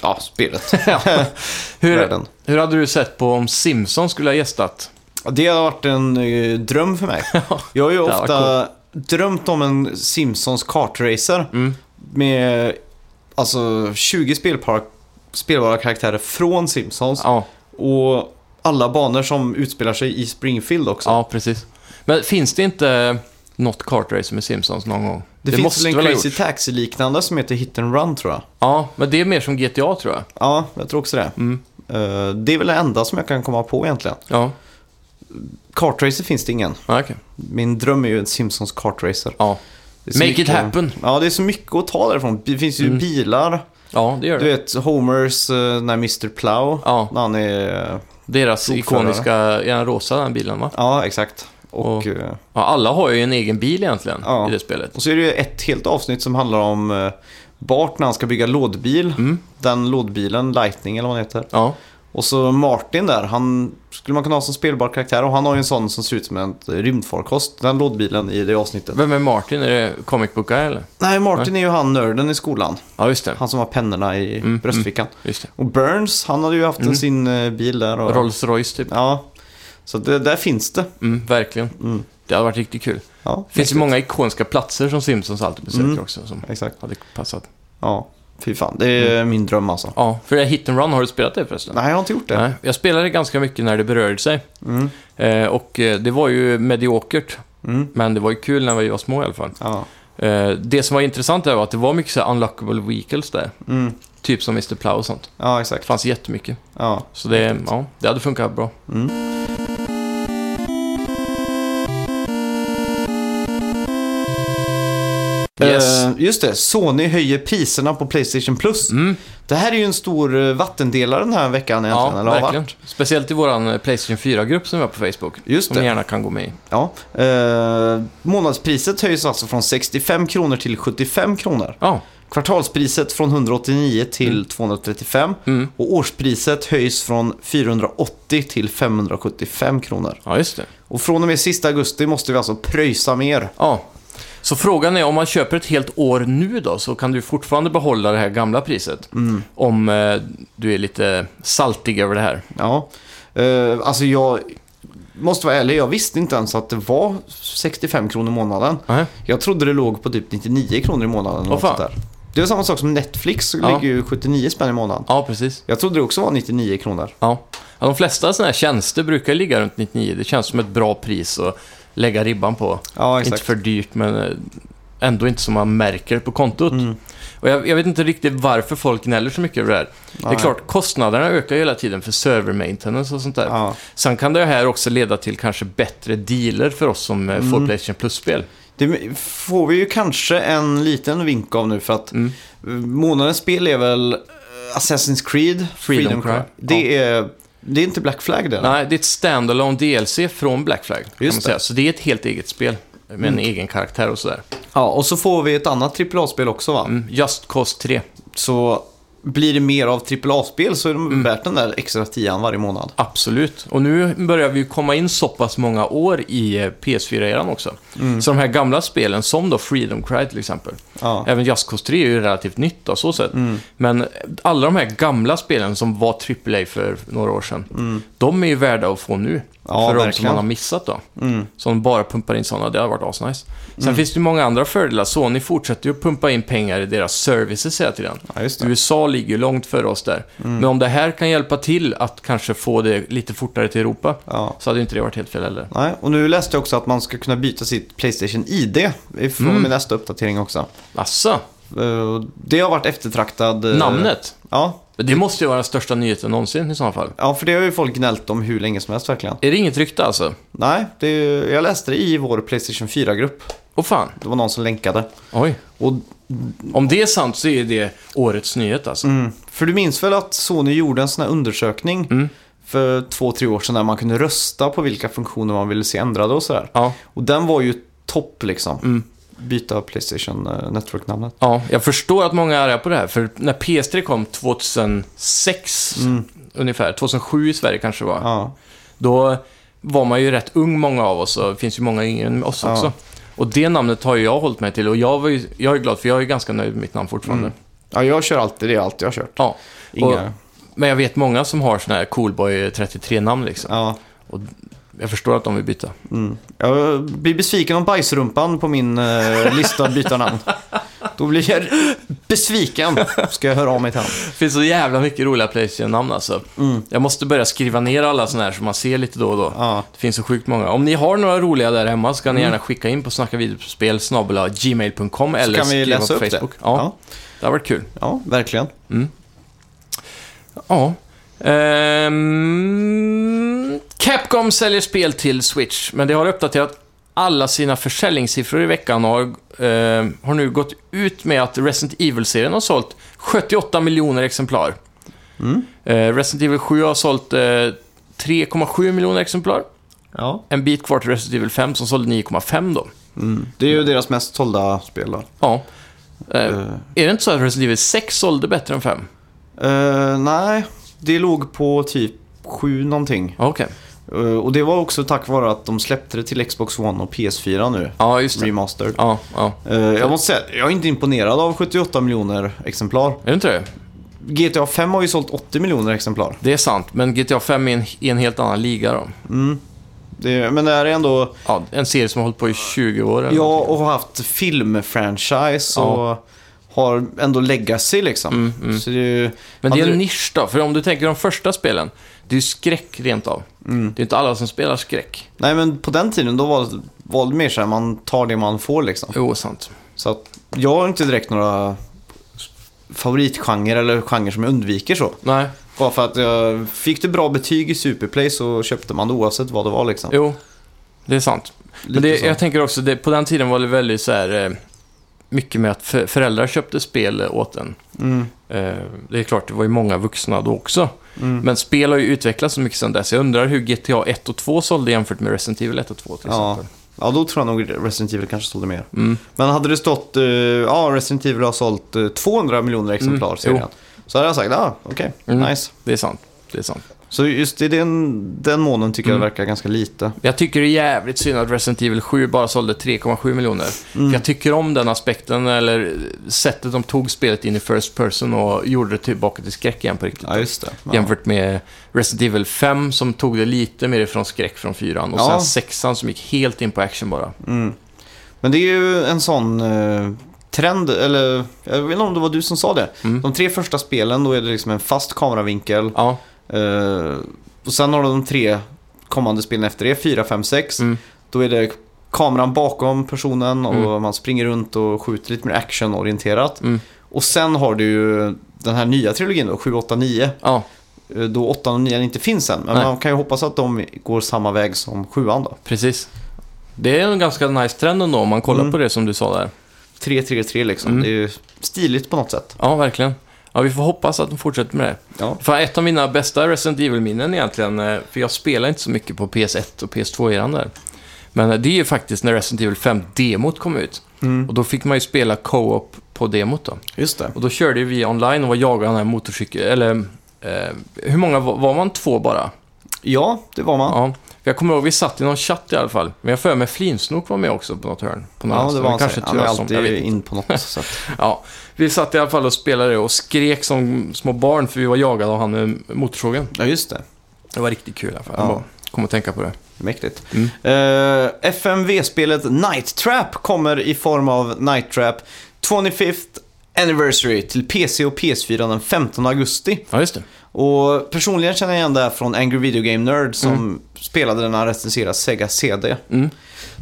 Ja, spelet. Hur, hur hade du sett på om Simpson skulle ha gästat? Det har varit en eh, dröm för mig. Jag har ju Det ofta drömt om en Simpsons kartracer Mm. med alltså 20 spelbara, spelbara karaktärer från Simpsons Ja, och alla banor som utspelar sig i Springfield också. ja, precis. Men finns det inte något kartrace med Simpsons någon gång? det, finns väl en ha Crazy gjorts. Taxi-liknande som heter Hit and Run tror jag. Ja, men det är mer som GTA tror jag. Ja, jag tror också det. Mm. Eh, det är väl det enda som jag kan komma på egentligen. Ja, Kartracer finns det ingen. ja okej. Min dröm är ju en Simpsons kartracer. Ja. Make mycket- it happen. Ja, det är så mycket att ta därifrån. Det finns ju Mm. bilar. Ja, det gör Du det. vet, Homers, uh, när Mr. Plow, Ja, när han är... deras Lokförare. ikoniska, är den rosa den bilen va? Ja, exakt. Och, Och- eh, Ja, alla har ju en egen bil egentligen Ja. i det spelet. och så är det ju ett helt avsnitt som handlar om eh, Bart när han ska bygga lådbil. Mm. Den lådbilen, Lightning eller vad den heter. Ja, Och så Martin där, han skulle man kunna ha som spelbar karaktär. Och han har ju en sån som ser ut som en rymdfarkost, den lådbilen i det avsnittet. vem är Martin? Är det comic book guy eller? Nej, Martin är ju han nörden i skolan. Ja, just det. Han som har pennorna i Mm, bröstfickan. Just det. Och Burns, han hade ju haft Mm. sin eh, bil där. Och, Rolls Royce typ. Ja, så det, där finns det. Mm, verkligen. Mm. Det hade varit riktigt kul. Ja, Det finns ju många ikoniska platser som Simpsons alltid besöker Mm. också som Exakt. hade passat. Ja, fy fan. Det är Mm. min dröm alltså. Ja, för det är Hit and Run, har du spelat det förresten? Nej, jag har inte gjort det. Nej, jag spelade ganska mycket när det berörde sig. Mm. Eh, och eh, det var ju mediokert, Mm. men det var ju kul när vi var små i alla fall. Ja. Eh, det som var intressant där var att det var mycket så här unlockable vehicles där. Mm. Typ som Mr. Plow och sånt. ja, Det exakt. fanns jättemycket. Ja. Så det, ja, det hade funkat bra. Mm. Yes. Eh, just det, Sony höjer priserna på Playstation Plus. Mm, Det här är ju en stor eh, vattendelare den här veckan egentligen, ja, eller verkligen. varit. Speciellt i våran Playstation 4-grupp som vi har på Facebook. Just Som ni det. gärna kan gå med i. Ja. Eh, månadspriset höjs alltså från 65 kronor till 75 kronor. Ja, Kvartalspriset från 189 till 235. mm. Och årspriset höjs från 480 till 575 kronor. ja just det. Och från och med sista augusti måste vi alltså pröjsa mer. Ja. Så frågan är om man köper ett helt år nu då så kan du fortfarande behålla det här gamla priset. Mm. Om eh, du är lite saltig över det här. Ja, Eh, alltså jag måste vara ärlig, jag visste inte ens att det var 65 kronor i månaden. Nej. Jag trodde det låg på typ 99 kronor i månaden. något fan. där. Det är samma sak som Netflix, Ja. ligger ju 79 spänn i månaden. Ja, precis. Jag trodde det också var 99 kronor. Ja. ja de flesta sådana här tjänster brukar ligga runt 99. Det känns som ett bra pris att lägga ribban på. Ja, Inte för dyrt, men eh, ändå inte som man märker på kontot. Mm. Och jag, jag vet inte riktigt varför folk gnäller så mycket över det här. Det är Nej. klart, kostnaderna ökar hela tiden för server maintenance och sånt där. Ja. Sen kan det här också leda till kanske bättre dealer för oss som eh, Mm. får Playstation Plus-spel. Det får vi ju kanske en liten vink av nu för att Mm. månadens spel är väl eh, Assassin's Creed, Freedom Cry. Det, är, det är inte Black Flag det? Nej, det är ett standalone DLC från Black Flag. Kan Just man det. säga. Så det är ett helt eget spel. Med en egen karaktär och sådär. Ja, och så får vi ett annat AAA-spel också va? Mm. Just Cause 3. Så blir det mer av AAA-spel så är Mm. de värt den där extra tian varje månad. Absolut. Och nu börjar vi komma in så pass många år i eh, PS4-eran också. Mm. Så de här gamla spelen, som då Freedom Cry till exempel. Ja. Även Just Cause 3 är ju relativt nytt då, så sätt. Mm. Men alla de här gamla spelen som var AAA för några år sedan, de är ju värda att få nu. Mm. Ja, för de som man har missat då. Mm. Som bara pumpar in sådana, det har varit asnice. Sen finns det ju många andra fördelar. Sony fortsätter ju att pumpa in pengar i deras services hela tiden. Ja. USA ligger ju långt före oss där. Mm. Men om det här kan hjälpa till att kanske få det lite fortare till Europa, Ja. så hade inte det varit helt fel heller. Nej, och nu läste jag också att man ska kunna byta sitt Playstation ID från Mm. nästa uppdatering också. Asså, Eh, Det har varit eftertraktad... eh, namnet? Ja. Det måste ju vara den största nyheten någonsin i så fall. ja, för det har ju folk gnällt om hur länge som helst verkligen. Är det inget rykte alltså? Nej, det, jag läste det i vår Playstation 4-grupp. Åh fan, Det var någon som länkade. oj. Och, Om det är sant så är det årets nyhet alltså. mm, för du minns väl att Sony gjorde en sån här undersökning Mm. för två, tre år sedan där man kunde rösta på vilka funktioner man ville se ändrade och sådär. Ja, Och den var ju topp liksom. Mm. Byta Playstation eh, Network-namnet. ja, jag förstår att många är arga på det här, för när PS3 kom 2006, ungefär, 2007 i Sverige kanske det var, Ja. då var man ju rätt ung många av oss och det finns ju många yngre än oss Ja. också. Och det namnet har ju jag hållit mig till och jag, var ju, jag är glad för jag är ganska nöjd med mitt namn fortfarande. Mm. ja, jag kör alltid det, allt jag har kört. Ja, Inga... Och- men jag vet många som har sådana här Coolboy 33-namn liksom. Ja. Jag förstår att de vill byta. Mm. Jag blir besviken om bajsrumpan på min eh, lista att byta namn. Då blir jag besviken. Ska jag höra av mig till honom. Det finns så jävla mycket roliga Playstation-namn alltså. Jag måste börja skriva ner alla sådana här som man ser lite då och då. Ja. Det finns så sjukt många. Om ni har några roliga där hemma så kan ni gärna skicka in på snackavideospel gmail.com eller kan vi skriva läsa på upp Facebook. det. Ja, Ja. det har varit kul. ja, verkligen. Ja. Ehm, Capcom säljer spel till Switch, men det har uppdaterat alla sina försäljningssiffror i veckan och har, ehm, har nu gått ut med att Resident Evil-serien har sålt 78 miljoner exemplar. Mm. Eh, Resident Evil 7 har sålt eh, 3,7 miljoner exemplar. Ja. En bit kvar till Resident Evil 5 som sålde 9,5 då. Mm. Det är ju deras mest sålda spel då. Ja. Eh, Är det inte så att Resident Evil 6 sålde bättre än 5? eh, nej, det låg på typ sju någonting. Okej. Eh, och det var också tack vare att de släppte det till Xbox One och PS4 nu. Ja, just det. Remastered. Ja, ja. Eh, jag måste säga, jag är inte imponerad av 78 miljoner exemplar. Är det inte det? GTA 5 har ju sålt 80 miljoner exemplar. Det är sant, men GTA 5 är en, i en helt annan liga då. Mm. Det, men det är ändå, Ja, en serie som har hållit på i 20 år. eller ja, någonting. och har haft filmfranchise Ja. Har ändå legacy liksom. Mm, mm. Så det ju... Men det är en nisch då, för om du tänker de första spelen, det är ju skräck rent av. Mm. Det är inte alla som spelar skräck. Nej, men på den tiden då var, var det mer så här, man tar det man får liksom. Jo, sant. Så att jag har inte direkt några favoritgenre eller genrer som jag undviker så. Nej, Bara för att jag fick det bra betyg i Superplay så köpte man det oavsett vad det var liksom. jo. Det är sant. Lite Men det, jag tänker också, det, på den tiden var det väldigt så här... Eh, mycket med att för, föräldrar köpte spel eh, åt en. Mm, Eh, det är klart, det var ju många vuxna då också. mm. Men spel har ju utvecklats så mycket sedan dess. Jag undrar hur GTA 1 och 2 sålde jämfört med Resident Evil 1 och 2 till Ja. exempel. Ja, då tror jag nog Resident Evil kanske sålde mer. Mm. Men hade det stått, eh, ja, Resident Evil har sålt eh, 200 miljoner exemplar, Mm, serien. Så hade jag sagt, ja, okej, Mm. nice. Det är sant. Det är sant. Så just i den, den månen tycker Mm. jag det verkar ganska lite. Jag tycker det är jävligt synd att Resident Evil 7 bara sålde 3,7 miljoner. Mm. För jag tycker om den aspekten, eller sättet de tog spelet in i First Person och gjorde det tillbaka till skräck igen på riktigt. Ja, just det. Ja. Jämfört med Resident Evil 5 som tog det lite mer ifrån skräck från 4 och Ja. sen 6 som gick helt in på action bara. Mm. Men det är ju en sån... eh, trend, eller jag vet inte om det var du som sa det. Mm. De tre första spelen, då är det liksom en fast kameravinkel. Ja, Eh, och sen har du de tre kommande spelen efter det, 4, 5, 6. Mm. Då är det kameran bakom personen och Mm. man springer runt och skjuter lite mer actionorienterat. Mm. Och sen har du ju den här nya trilogin då, 7, 8, 9. ja, Eh, Då 8 och 9 inte finns än. Men Nej. man kan ju hoppas att de går samma väg som 7 då. precis. Det är en ganska nice trend ändå om man kollar Mm. på det som du sa där. 3, 3, 3 liksom. Mm. Det är ju stiligt på något sätt. Ja, verkligen. Ja, vi får hoppas att de fortsätter med det. Ja. För ett av mina bästa Resident Evil-minnen egentligen, eh, för jag spelar inte så mycket på PS1 och PS2-eran där. Men eh, det är ju faktiskt när Resident Evil 5-demot kom ut. Mm. Och då fick man ju spela co-op på demot då. Just det. Och då körde vi online och var jagade den här motorcykeln, eller eh, hur många var, var man? Två bara? Ja, det var man. Ja. För jag kommer ihåg, vi satt i någon chatt i alla fall. Men jag får med Flinsnok var med också på något hörn. På någon Ja, det var han kanske. Han är alltid in på något sätt. Ja, vi satt i alla fall och spelade och skrek som små barn för vi var jagade av han med motorsågen. Ja, just det. Det var riktigt kul i alla fall. Ja. Jag kom att tänka på det. Mäktigt. Mm. Eh, FMV-spelet Night Trap kommer i form av Night Trap 25th Anniversary till PC och PS4 den 15 augusti. Ja, just det. Och personligen känner jag igen det här från Angry Video Game Nerd som Mm. spelade den han recenserade Sega CD. Mm.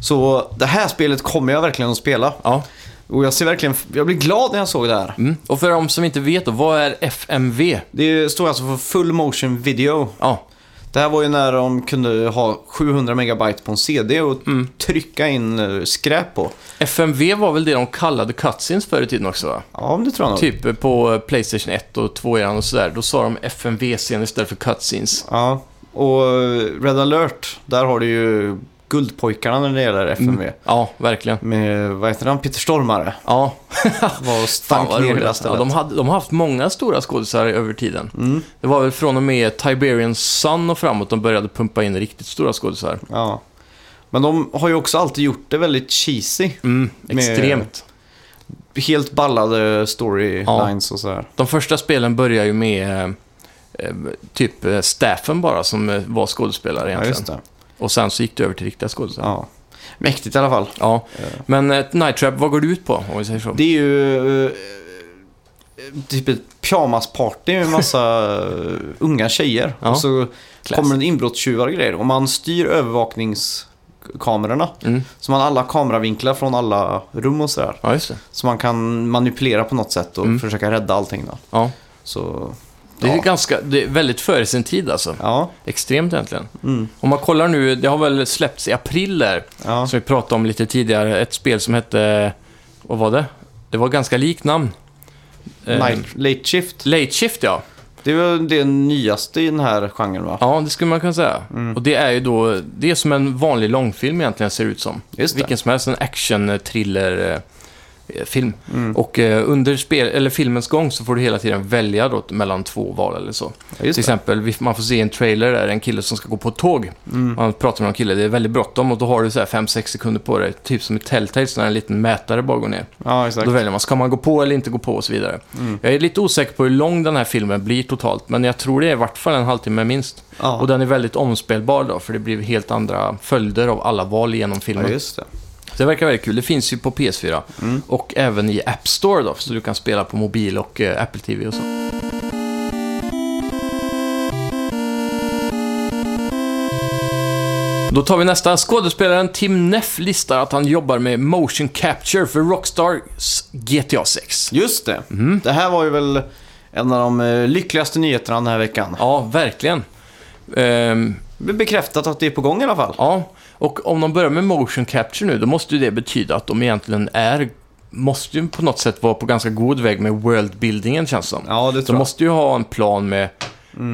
Så det här spelet kommer jag verkligen att spela. Ja. Och jag ser verkligen, jag blir glad när jag såg det här. Mm. Och för de som inte vet då, vad är FMV? Det står alltså för Full Motion Video. Ja, Det här var ju när de kunde ha 700 megabyte på en CD och Mm. trycka in eh, skräp på. FMV var väl det de kallade cutscenes förr i tiden också va? Ja, det tror jag nog. Typ eh, på Playstation 1 och 2 eran och sådär. Då sa de FMV-scen istället för cutscenes. Ja, och eh, Red alert, där har du ju guldpojkarna när det gäller FMV. Ja, verkligen. Med, vad heter han, Peter Stormare. Ja, Var och fan stank vad ner hela roligt. Ja, stället. de, hade, de har haft många stora skådisar över tiden. Mm, Det var väl från och med Tiberian Sun och framåt de började pumpa in riktigt stora skådisar. ja. Men de har ju också alltid gjort det väldigt cheesy. Mm, extremt. Helt ballade storylines och sådär. De första spelen börjar ju med eh, eh, typ eh, staffen bara som var skådespelare Ja, egentligen. det. Och sen så gick det över till riktiga skådespelare. Ja. Ja. Mäktigt i alla fall. Men ett Night Trap, vad går det ut på om vi säger så? Det är ju eh, typ ett pyjamasparty med massa eh, unga tjejer. Ja. Och så Class. kommer det inbrottstjuvar och grejer. Och man styr övervakningskamerorna. Mm. Så man har alla kameravinklar från alla rum och sådär. Ja, just det. Så man kan manipulera på något sätt och Mm. försöka rädda allting då. Ja. Så, Det är ja. ganska, det är väldigt före sin tid alltså. Ja, Extremt egentligen. mm. Om man kollar nu, det har väl släppts i april där, ja. som vi pratade om lite tidigare, ett spel som hette, vad var det? Det var ganska likt namn. Eh, Night, late shift. Late Shift ja. Det är väl det nyaste i den här genren va? Ja, det skulle man kunna säga. Mm. Och det är ju då, det är som en vanlig långfilm egentligen ser ut som. Just det. Vilken som helst, en action-thriller-film. Mm. Och eh, under spel, eller filmens gång så får du hela tiden välja då mellan två val eller så. Ja, Till exempel, man får se en trailer där en kille som ska gå på tåg. Mm. Man pratar med en kille, det är väldigt bråttom och då har du så här 5-6 sekunder på dig. Typ som i Telltale, så när en liten mätare bara går ner. Ja, exakt. Då väljer man, ska man gå på eller inte gå på och så vidare. Mm. Jag är lite osäker på hur lång den här filmen blir totalt, men jag tror det är i vart fall en halvtimme minst. Ja. Och den är väldigt omspelbar då, för det blir helt andra följder av alla val genom ja, filmen. just det. verkar väldigt kul. Det finns ju på PS4 Mm. och även i App Store då, så du kan spela på mobil och eh, Apple TV och så. Då tar vi nästa. Skådespelaren Tim Neff listar att han jobbar med motion capture för Rockstars GTA 6. Just det. Mm. Det här var ju väl en av de eh, lyckligaste nyheterna den här veckan. Ja, verkligen. Blir bekräftat att det är på gång i alla fall. ja, och om de börjar med motion capture nu, då måste ju det betyda att de egentligen är, måste ju på något sätt vara på ganska god väg med worldbuildingen känns som. Ja, det De tror jag. måste ju ha en plan med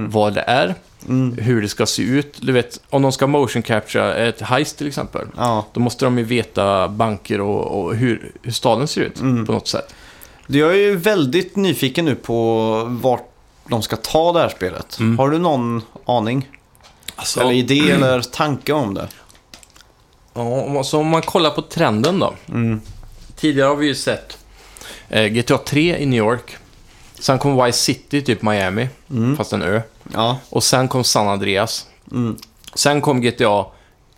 vad det är, Mm. hur det ska se ut. Du vet, om de ska motion capture ett heist till exempel, Ja. då måste de ju veta banker och, och hur, hur staden ser ut Mm. på något sätt. Jag är ju väldigt nyfiken nu på vart de ska ta det här spelet. Mm. Har du någon aning? Alltså, Eller idé eller tanke om det? Ja, om- så om man kollar på trenden då. Mm. Tidigare har vi ju sett eh, GTA 3 i New York. Sen kom Vice City, typ Miami, Mm. fast en ö. Ja. Och sen kom San Andreas. Mm. Sen kom GTA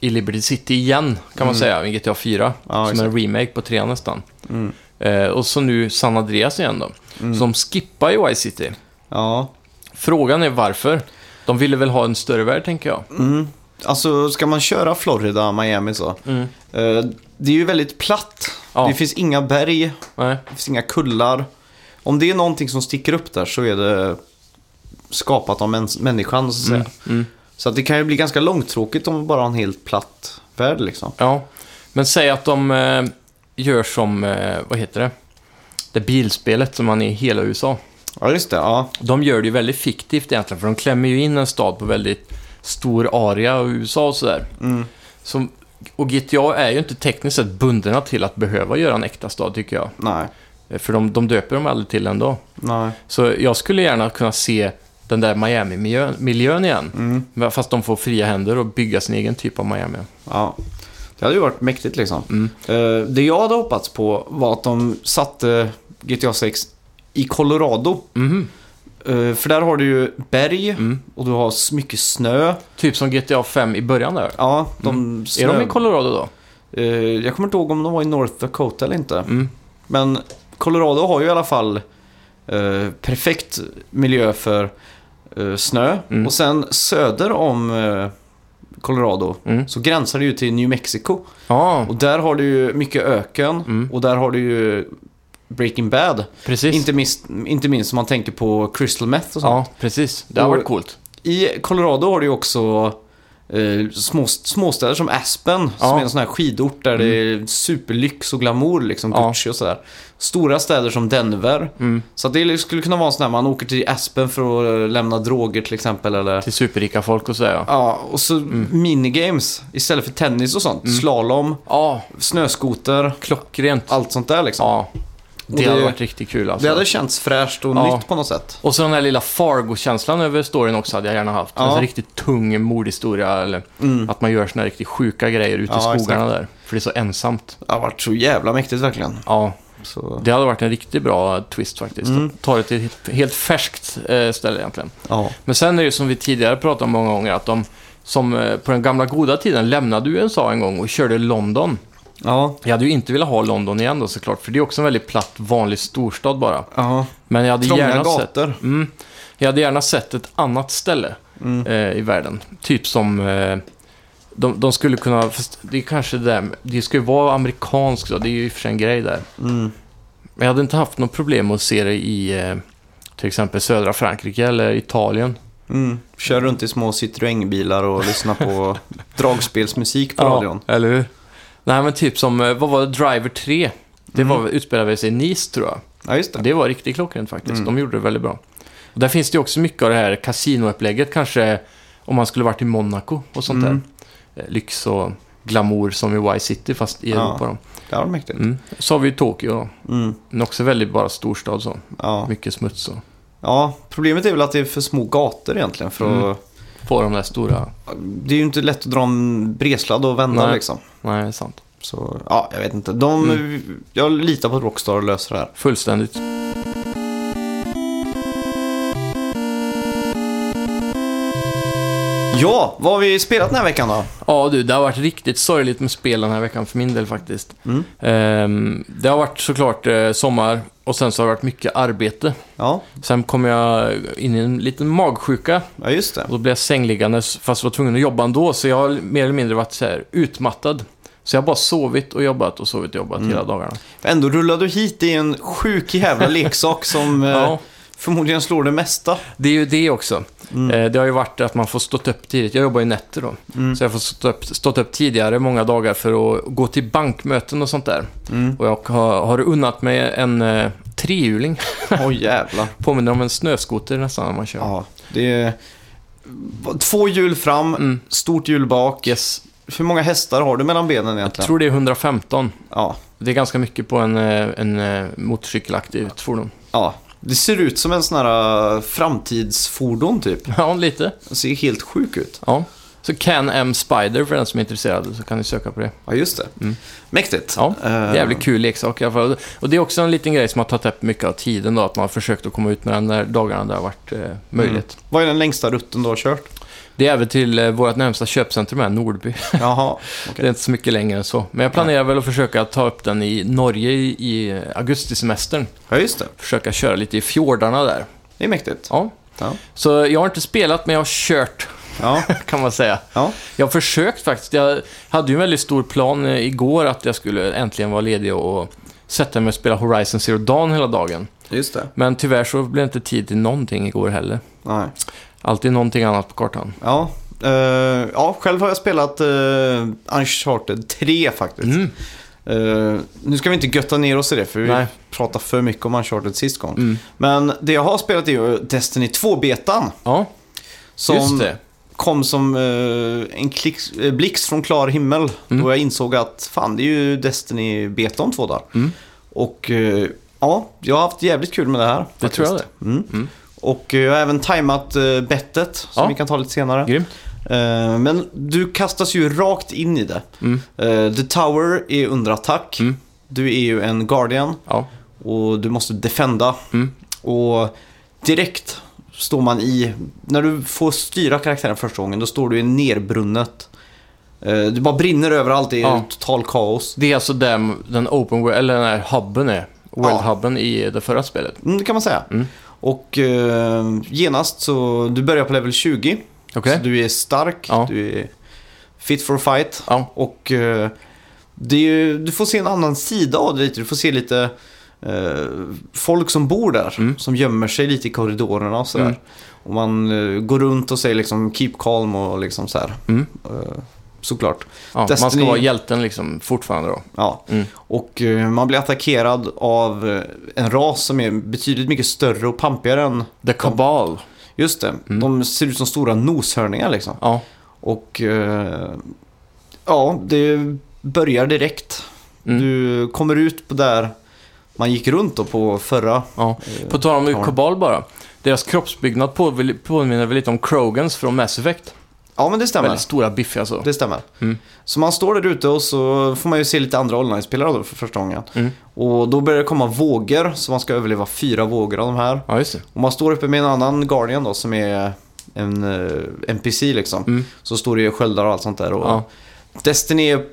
i Liberty City igen, kan man Mm. säga, i GTA 4. Ja, som exakt. en remake på 3 nästan. Mm. Eh, och så nu San Andreas igen då. Mm. Som skippar i Y-City. Ja. Frågan är varför. De ville väl ha en större värld, tänker jag. Mm. Alltså, ska man köra Florida, Miami så. Mm. Eh, det är ju väldigt platt. Ja. Det finns inga berg, Nej. det finns inga kullar. Om det är någonting som sticker upp där så är det skapat av mäns- människan, så att säga. Mm. Mm. Så att det kan ju bli ganska långtråkigt om man bara har en helt platt värld liksom. Ja. Men säg att de eh, gör som, eh, vad heter det? Det bilspelet som man är i hela USA. Ja, just det. Ja. De gör det ju väldigt fiktivt egentligen, för de klämmer ju in en stad på väldigt stor area av USA och sådär. Mm. Som, och GTA är ju inte tekniskt sett bundna till att behöva göra en äkta stad, tycker jag. Nej. Eh, För de, de döper dem aldrig till ändå. Nej. Så jag skulle gärna kunna se den där Miami-miljön miljön igen. Mm. Fast de får fria händer och bygga sin egen typ av Miami. Ja. Det hade ju varit mäktigt liksom. Mm. Eh, det jag hade hoppats på var att de satte GTA 6 i Colorado. Mhm. Eh, för där har du ju berg Mm. och du har mycket snö. Typ som GTA 5 i början där. Ja, de snö... Är de i Colorado då? Eh, jag kommer inte ihåg om de var i North Dakota eller inte. Mm. Men Colorado har ju i alla fall eh, perfekt miljö för snö. Mm. Och sen söder om Colorado Mm. så gränsar det ju till New Mexico. Ja, Och där har du ju mycket öken Mm. och där har du ju Breaking Bad. precis. Inte minst, inte minst om man tänker på Crystal Meth och sånt. Ja, precis. Det har varit coolt. I Colorado har du ju också eh, små, småstäder som Aspen, som Ja. är en sån här skidort där det är superlyx och glamour, liksom Ja. Gucci och sådär. Stora städer som Denver. Mm. Så det skulle kunna vara en sån här, man åker till Aspen för att eh, lämna droger till exempel. Eller... Till superrika folk och sådär ja. Ja, och så Mm. minigames istället för tennis och sånt. Slalom, Ja, snöskoter, klockrent. allt sånt där liksom. Ja, det, det- hade varit riktigt kul alltså. Det hade känts fräscht och Ja. nytt på något sätt. Och så den här lilla Fargo-känslan över storyn också hade jag gärna haft. Ja. En riktigt tung mordhistoria eller Mm. att man gör såna riktigt sjuka grejer ute Ja, i skogarna där. För det är så ensamt. Det har varit så jävla mäktigt verkligen. Ja, Så, det hade varit en riktigt bra twist faktiskt. Mm. Ta det till ett helt färskt eh, ställe egentligen. ja. Men sen är det ju som vi tidigare pratat om många gånger att de som eh, på den gamla goda tiden lämnade USA en gång och körde London. Ja. Jag hade ju inte velat ha London igen då såklart, för det är också en väldigt platt, vanlig storstad bara. ja. Men jag hade Trånga gärna sett... gator. Mm, jag hade gärna sett ett annat ställe Mm. eh, i världen. Typ som... Eh, de, de skulle kunna... Fast det är kanske det där... Det ska ju vara amerikanskt då, det är ju i och för sig en grej där. Mm. Men jag hade inte haft något problem att se det i eh, till exempel södra Frankrike eller Italien. Mm. Kör runt i små Citroën-bilar och lyssnar på dragspelsmusik på radion. eller hur? Nej, men typ som... eh, Vad var det? Driver 3. Det var, utspelade sig i Nice, tror jag. Ja, just det. Det var riktigt klockrent faktiskt. Mm. De gjorde det väldigt bra. Och där finns det också mycket av det här kasinoupplägget, kanske om man skulle varit i Monaco och sånt Mm. där. Eh, Lyx och glamour som i Y-City, fast i Ja. Europa då. Det var mäktigt. Mm. Så har vi ju Tokyo då. Mm. Men också väldigt bara storstad så. Ja. Mycket smuts och ja, problemet är väl att det är för små gator egentligen. För Mm. att, få de där stora... Det är ju inte lätt att dra en breslad och vända Nej. liksom. Nej, det är sant. Så, ja, jag vet inte. De, Mm. Jag litar på att Rockstar löser det här. Fullständigt. Ja, vad har vi spelat den här veckan då? Ja du, det har varit riktigt sorgligt med spel den här veckan för min del faktiskt. Mm. Ehm, det har varit såklart eh, sommar och sen så har det varit mycket arbete. Ja, Sen kom jag in i en liten magsjuka ja just det. och då blev jag sängliggandes fast var tvungen att jobba ändå. Så jag har mer eller mindre varit så här utmattad. Så jag har bara sovit och jobbat och sovit och jobbat Mm. hela dagarna. Ändå rullade du hit i en sjuk jävla leksak som eh, Ja, förmodligen slår det mesta. det är ju det också. Mm. Eh, det har ju varit att man får stått upp tidigt. Jag jobbar ju nätter då. Mm. Så jag får stått upp, stått upp tidigare många dagar för att gå till bankmöten och sånt där. Mm. Och jag har, har unnat mig en eh, trehjuling. Oj jävlar. Påminner om en snöskoter nästan när man kör. Ja, det är två hjul fram, Mm. stort hjul bak. Yes. Hur många hästar har du mellan benen Jag egentligen? tror det är 115. Ja, Det är ganska mycket på en, eh, en eh, motorcykelaktigt fordon. ja. Det ser ut som en sån här uh, framtidsfordon typ. Ja, lite. Det ser helt sjuk ut. Ja. Så Can-M Spider för den som är intresserad så kan ni söka på det. Ja, just det. Mm. Mäktigt. Ja, Eh, Jävligt kul leksak i alla fall. Och det är också en liten grej som har tagit upp mycket av tiden då, att man har försökt att komma ut med den när dagarna det har varit eh, möjligt. Vad är den längsta rutten du har kört? Det är även till eh, vårt närmsta köpcentrum här, Nordby. Jaha, Det är inte så mycket längre än så. Men jag planerar väl att försöka ta upp den i Norge i, i augustisemestern. ja just det. Försöka köra lite i fjordarna där. Det är mäktigt. Ja. Ja. Så jag har inte spelat, men jag har kört, Ja, kan man säga. ja. Jag har försökt faktiskt. Jag hade ju en väldigt stor plan eh, igår att jag skulle äntligen vara ledig och sätta mig och spela Horizon Zero Dawn hela dagen. just det. Men tyvärr så blev det inte tid till någonting igår heller. Nej. Alltid någonting annat på kartan. Ja, eh, ja, själv har jag spelat uh, Uncharted 3 faktiskt. Mm. Eh, nu ska vi inte götta ner oss i det, för vi Nej. pratade för mycket om Uncharted sist gång. Mm. Men det jag har spelat är ju Destiny 2-betan. Ja, Som just det. kom som eh, en klick, eh, blixt från klar himmel. Mm. Då jag insåg att fan, det är ju Destiny-beta om två dagar. Mm. Och ja, jag har haft jävligt kul med det här. Det tror jag faktiskt. Mm. Mm. Och eh, jag har även tajmat uh, bettet, som Ja. vi kan ta lite senare. Grymt. Eh, men du kastas ju rakt in i det. Mm. Eh, The Tower är under attack. Mm. Du är ju en Guardian Ja. och du måste defenda. Mm. Och direkt står man i... När du får styra karaktären första gången, då står du i nerbrunnet. Eh, det bara brinner överallt, det är Ja. total kaos. Det är alltså där den open eller den här hubben är. Ja. World-hubben i det förra spelet. Mm, det kan man säga. Och eh, genast så, du börjar på level 20. Okej? Så du är stark, Ja. du är fit for fight. Ja. Och eh, ju, du får se en annan sida av det lite. Du får se lite eh, folk som bor där. Mm. Som gömmer sig lite i korridorerna och sådär. Mm. Och man eh, går runt och säger liksom keep calm och liksom så här. Mm. Såklart. Ja, man ska Destiny- vara hjälten liksom fortfarande då. Ja. Mm. Och eh, man blir attackerad av eh, en ras som är betydligt mycket större och pampigare än... The Cabal. Just det. Mm. De ser ut som stora noshörningar liksom. Ja. Och eh, ja, det börjar direkt. Mm. Du kommer ut på där man gick runt då på förra. ja. På tal om Ja. Cabal bara. Deras kroppsbyggnad på- påminner väl lite om Krogans från Mass Effect. Ja, men det stämmer. Väldigt stora, biffiga så. Det stämmer. Mm. Så man står där ute och så får man ju se lite andra online-spelare då för första gången. Mm. Och då börjar det komma vågor, så man ska överleva fyra vågor av de här. Ja, just det. Och man står uppe med en annan Guardian då som är en eh, NPC liksom. Mm. Så står det ju sköldar och allt sånt där. Och Ja. Destiny är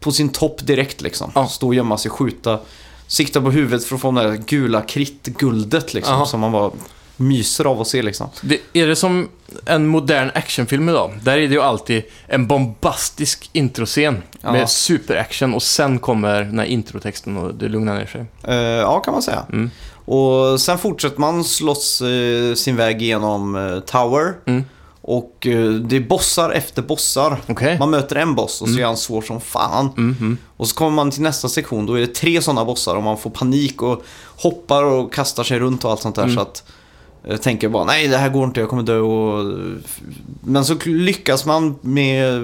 på sin topp direkt liksom. Ja. Stå och gömma sig, skjuta, sikta på huvudet för att få det där gula krittguldet liksom. Ja. Som man bara myser av att se liksom. Det, är det som en modern actionfilm idag? Där är det ju alltid en bombastisk introscen Ja. med superaction och sen kommer den här introtexten och det lugnar ner sig. Eh, ja, kan man säga. Mm. Och sen fortsätter man slåss eh, sin väg igenom eh, Tower. Mm. Och det är bossar efter bossar. Okej. Man möter en boss och så är han svår som fan. Mm, mm. Och så kommer man till nästa sektion, då är det tre sådana bossar och man får panik och hoppar och kastar sig runt och allt sånt där. Mm. Så att jag tänker bara, nej det här går inte, jag kommer dö och... Men så lyckas man med,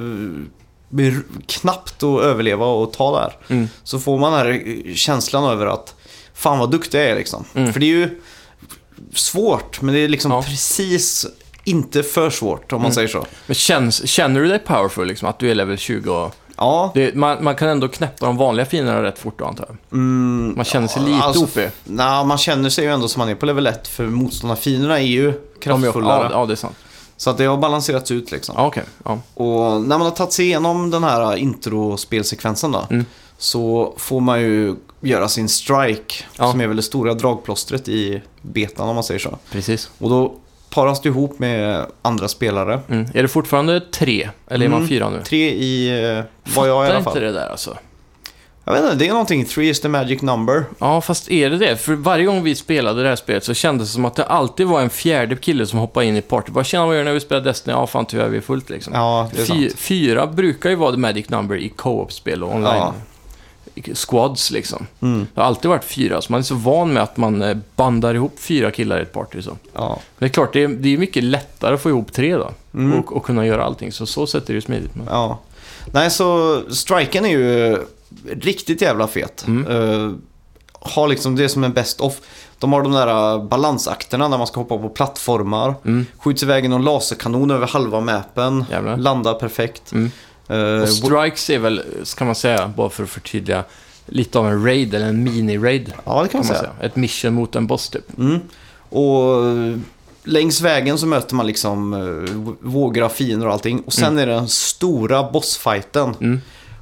med knappt att överleva och ta där. Mm. Så får man den här känslan över att fan vad duktig jag är liksom. Mm. För det är ju svårt, men det är liksom Ja. precis inte för svårt om man Mm. säger så. Men känns, känner du dig powerful, liksom, att du är level 20 och... Ja, Det, man, man kan ändå knäppa de vanliga fienderna rätt fort då, antar jag. mm, Man känner sig Ja, lite alltså, OP. Nej, man känner sig ju ändå som man är på level 1 för motståndarfienderna är ju kraftfullare. Ja, ja, det är sant. Så att det har balanserats ut liksom. Ja, okej. Ja. Och när man har tagit sig igenom den här introspelsekvensen då. Mm. Så får man ju göra sin strike. Ja. Som är väl det stora dragplåstret i betan om man säger så. Precis. Och då paras du ihop med andra spelare. Mm. Är det fortfarande tre? Eller är man Mm. fyra nu? Tre i, eh, vad jag i Fattar alla fall. inte det där alltså. Jag vet inte, det är någonting. Three is the magic number. Ja, fast är det det? För varje gång vi spelade det här spelet så kändes det som att det alltid var en fjärde kille som hoppade in i party. Vad tjena, vad gör ni när vi spelar Destiny? Ja, fan tyvärr, vi är fullt liksom. Ja, det är Fy, sant. fyra brukar ju vara the magic number i co-op-spel och online. Ja. Squads liksom. Mm, Det har alltid varit fyra, så man är så van med att man eh, bandar ihop fyra killar i ett party. Så. ja. Men det är klart, det är, det är mycket lättare att få ihop tre då. Mm. Och, och kunna göra allting, så så sätt är det ju smidigt. Men... Ja. Nej, så striken är ju riktigt jävla fet. Mm. Eh, har liksom det som en best of. De har de där uh, balansakterna när man ska hoppa på plattformar. Mm. Skjuts iväg en laserkanon över halva mappen. Jävlar. Landar perfekt. Mm. Eh, Och strikes är väl, ska man säga, bara för att förtydliga, lite av en raid eller en mini-raid. ja, det kan Kan man säga. säga. Ett mission mot en boss typ. Mm. Och eh, längs vägen så möter man liksom uh, vågor av fiender och allting. Och sen är det den stora bossfighten. Mm.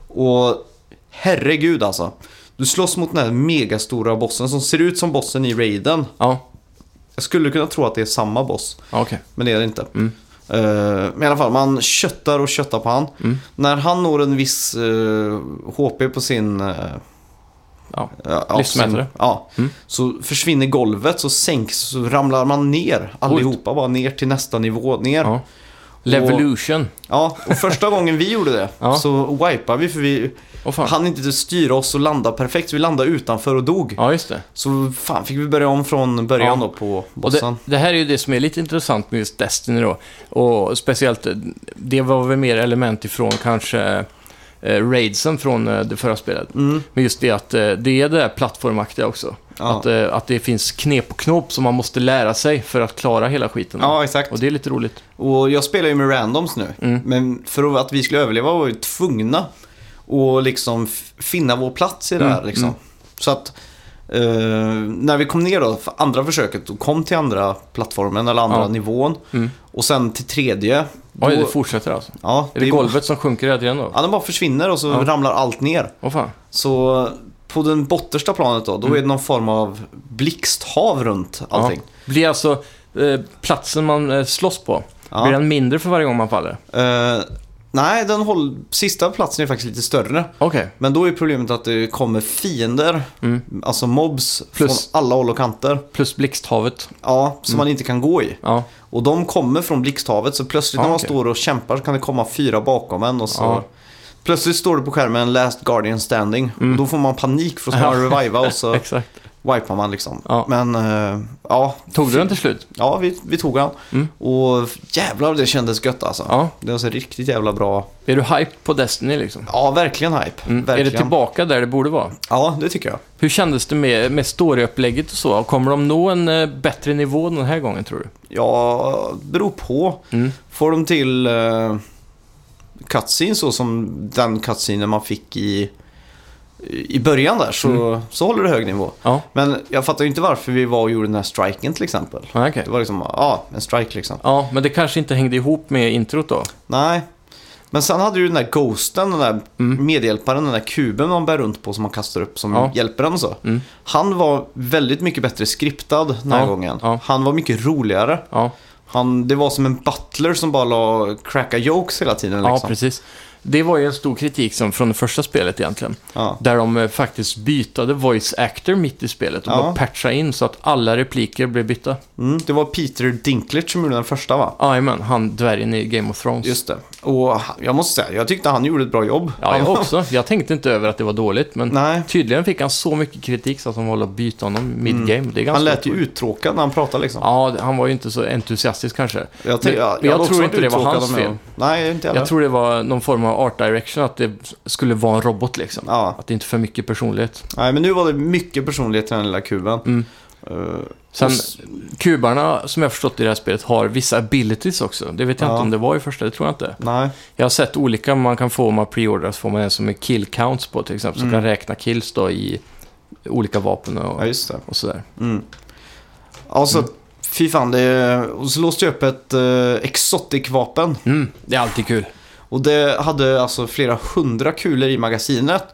Och herregud alltså. Du slåss mot den här megastora bossen som ser ut som bossen i Raiden. Ja, Jag skulle kunna tro att det är samma boss, okej. men det är det inte. Mm. Eh, men i alla fall, man köttar och köttar på han. Mm. När han når en viss eh, HP på sin... eh, Ja. ja, sin- Ja, Mm. så försvinner golvet, så sänks, så ramlar man ner. Allihopa bara ner till nästa nivå, ner. Ja. Levolution. Ja, och första gången vi gjorde det Ja. så wipade vi för vi fan. hann inte styra oss och landa perfekt. Så vi landade utanför och dog. Ja, just det. Så fan fick vi börja om från början Ja. då på Och det, bossen. det här är ju det som är lite intressant med just Destiny då. Och speciellt, det var väl mer element ifrån kanske raidsen från eh, det förra spelet. Mm. Men just det att eh, det är det där plattformaktiga också. Ja. Att, eh, att det finns knep och knop som man måste lära sig för att klara hela skiten. ja, exakt. Och det är lite roligt. Och jag spelar ju med randoms nu. Mm. Men för att vi skulle överleva var vi tvungna att liksom finna vår plats i det här. Mm, Liksom. mm. Så att eh, när vi kom ner då, för andra försöket, och kom till andra plattformen eller andra Ja. nivån. Mm. Och sen till tredje. Oj, det fortsätter alltså. ja, Är det golvet som sjunker hela tiden då? Ja, den bara försvinner och så Ja. ramlar allt ner. Åh fan. Så på den bottersta planet då, då Mm. är det någon form av blixthav runt allting. Ja. Blir alltså eh, platsen man eh, slåss på, Ja. blir den mindre för varje gång man faller? Eh, nej, den håll... sista platsen är faktiskt lite större. Okej. Men då är problemet att det kommer fiender, Mm. alltså mobs, Plus- från alla håll och kanter. Plus blixthavet. Ja, som man inte kan gå i. Ja. Och de kommer från blixthavet, så plötsligt Ja, när man okej. står och kämpar så kan det komma fyra bakom en och så... Ja. Plötsligt står det på skärmen Last Guardian Standing. Mm. Och då får man panik för att snarare reviva och så Exakt. Wipar man liksom. Ja. Men, eh, ja. Tog du den till slut? Ja, vi, vi tog han. Mm. Och jävlar det kändes gött alltså. Ja. Det var så riktigt jävla bra. Är du hype på Destiny liksom? Ja, verkligen hype. Mm. Är Verkligen. det tillbaka där det borde vara? Ja, det tycker jag. Hur kändes det med, med storyupplägget och så? Kommer de nå en eh, bättre nivå den här gången tror du? Ja, beror på. Mm. Får de till uh, cutscene så som den cutscene man fick i, i början där så, Mm. så håller det hög nivå. Ja, Men jag fattar ju inte varför vi var och gjorde den här striken till exempel. ja okej. Det var liksom, ja, en strike liksom. Ja, men det kanske inte hängde ihop med introt då? Nej. Men sen hade du den där ghosten, den där Mm. medhjälparen, den där kuben man bär runt på som man kastar upp som Ja. hjälper en och så. Mm. Han var väldigt mycket bättre skriptad den här Ja, gången. ja. Han var mycket roligare. Ja, Han, det var som en butler som bara la cracka jokes hela tiden. ja Liksom. precis. Det var ju en stor kritik som från det första spelet egentligen. Ja. Där de eh, faktiskt bytade voice actor mitt i spelet och Ja. bara patchade in så att alla repliker blev bytta. Mm, det var Peter Dinklage som gjorde den första va? Jajamän, han dvärgen i Game of Thrones. Just det. Och jag måste säga, jag tyckte han gjorde ett bra jobb. Ja, jag också. Jag tänkte inte över att det var dåligt, men Nej, tydligen fick han så mycket kritik så att de valde att byta honom mid-game. Det är ganska Mm. han lät ju uttråkad när han pratade liksom. Ja, han var ju inte så entusiastisk kanske. Jag, Men- jag, jag också tror inte det var hans jag- fel. Nej, inte heller. Jag tror det var någon form av art direction, att det skulle vara en robot liksom. Ja. Att det inte är för mycket personlighet. Nej, men nu var det mycket personlighet till den lilla kuben. Mm. Eh, Sen, kubarna, som jag förstått i det här spelet, har vissa abilities också. Det vet jag Ja. inte om det var i första, det tror jag inte. nej. Jag har sett olika man kan få om man preordrar, så får man en som är kill counts på till exempel, som Mm. kan räkna kills då i olika vapen och, Ja, just det. och sådär. Mm. Alltså, fy fan. Det, och så låste jag upp ett uh, exotic-vapen. Mm, det är alltid kul. Och det hade alltså flera hundra kulor i magasinet.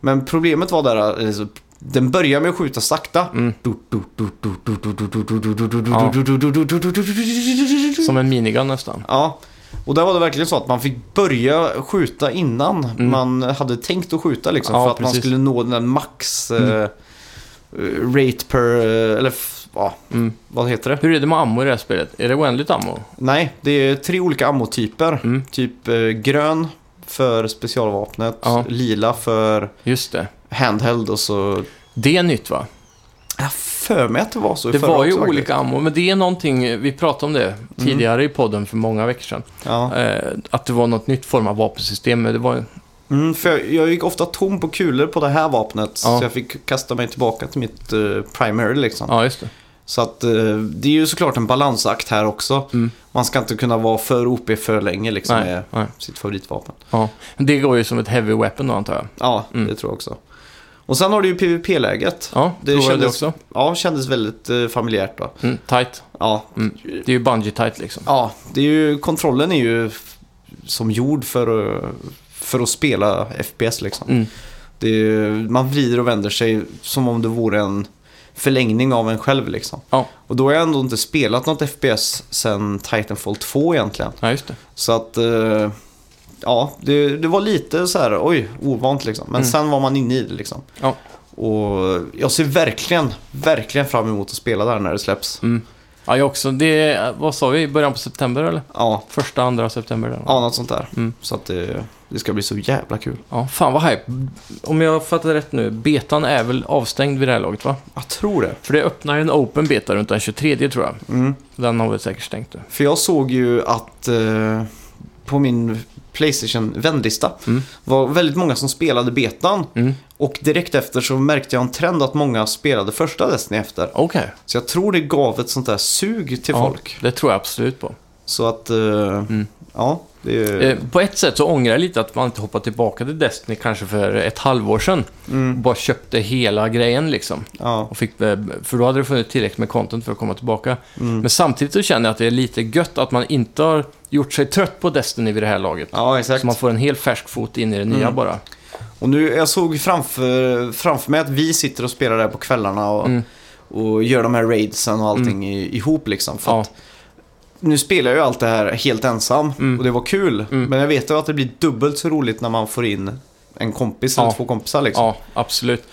Men problemet var där, alltså, den börjar med att skjuta sakta. Mm. Som en minigun nästan. Ja, och där var det verkligen så att man fick börja skjuta innan Mm. man hade tänkt att skjuta liksom. Ja, för att man precis. skulle nå den där max eh, Mm. eh, rate per, eh, eller ja, Mm. vad heter det? Hur är det med ammo i det här spelet? Är det oändligt ammo? Nej, det är tre olika ammotyper. Mm. Typ eh, grön för specialvapnet, Ja. lila för Just det. Handheld och så... Det är nytt va? Jag för mig att det var så i Det förra var ju också, olika ammo, men det är någonting, vi pratade om det tidigare i podden för många veckor sedan. faktiskt. Ja. Eh, att det var något nytt form av vapensystem, men det var Mm, för jag, jag gick ofta tom på kulor på det här vapnet. Ja. Så jag fick kasta mig tillbaka till mitt uh, primary liksom. Ja, just det. Så att eh, det är ju såklart en balansakt här också. Mm. Man ska inte kunna vara för OP för länge liksom Nej, med nej. sitt favoritvapen. Ja. Det går ju som ett heavy weapon då antar jag. Ja, Mm. det tror jag också. Och sen har du ju PVP-läget. Ja, Det kändes... det också. Ja, kändes väldigt eh, familjärt då. Mm, tight. Ja, Mm. Det är ju bungee tight liksom. ja det är ju, kontrollen är ju som gjord för, för att spela FPS liksom. Mm. Det är, man vrider och vänder sig som om det vore en förlängning av en själv liksom. Ja. Och då har jag ändå inte spelat något FPS sen Titanfall 2 egentligen. ja, just det. Så att, eh, ja, det, det var lite så här, oj, ovant liksom. Men Mm. sen var man inne i det liksom. Ja. Och jag ser verkligen, verkligen fram emot att spela där när det släpps. Mm. Ja, jag också. Det vad sa vi, början på september eller? Ja, Första, andra september? Där. ja något sånt där. Mm. Så att det, det ska bli så jävla kul. Ja, fan vad hype. Om jag fattar rätt nu, betan är väl avstängd vid det här laget va? Jag tror det. För det öppnar ju en open beta runt den 23 tror jag. Mm. Den har vi säkert stängt nu. För jag såg ju att eh, på min Playstation-vänlista Mm. var väldigt många som spelade betan. Mm. Och direkt efter så märkte jag en trend att många spelade första Destiny efter. Okej. Så jag tror det gav ett sånt där sug till Ja, folk. Det tror jag absolut på. Så att, eh, ja, det är... Eh, på ett sätt så ångrar jag lite att man inte hoppade tillbaka till Destiny kanske för ett halvår sedan. Och Mm, bara köpte hela grejen liksom. ja, Och fick, eh, för då hade det funnits tillräckligt med content för att komma tillbaka. mm. Men samtidigt så känner jag att det är lite gött att man inte har gjort sig trött på Destiny vid det här laget. ja, exakt. Så man får en helt färsk fot in i det nya Mm. bara. Och nu, jag såg framför, framför mig att vi sitter och spelar där på kvällarna och, Mm. och gör de här raidsen och allting i, ihop liksom. För Ja. att, nu spelar jag ju allt det här helt ensam Mm. och det var kul. Mm. Men jag vet ju att det blir dubbelt så roligt när man får in en kompis eller Ja. två kompisar liksom. Ja, absolut.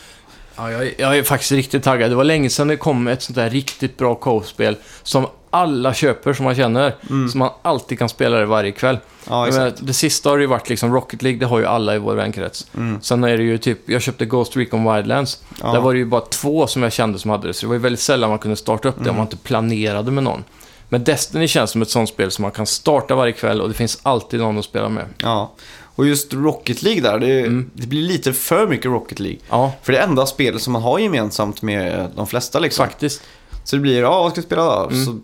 Ja, jag, är- jag är faktiskt riktigt taggad. Det var länge sedan det kom ett sånt där riktigt bra co-spel som alla köper som man känner. Mm. Så man alltid kan spela det varje kväll. Ja, menar, det sista har ju varit liksom Rocket League, det har ju alla i vår vänkrets. Mm. Sen är det ju typ, jag köpte Ghost Recon Wildlands. Ja. Där var det ju bara två som jag kände som hade det, så det var ju väldigt sällan man kunde starta upp det Mm. om man inte planerade med någon. Men Destiny känns som ett sånt spel som man kan starta varje kväll och det finns alltid någon att spela med. Ja. Och just Rocket League där, det, Mm. det blir lite för mycket Rocket League. Ja, För det är enda spelet som man har gemensamt med de flesta liksom. faktiskt. Så det blir, ja vad ska vi spela då? Mm. Så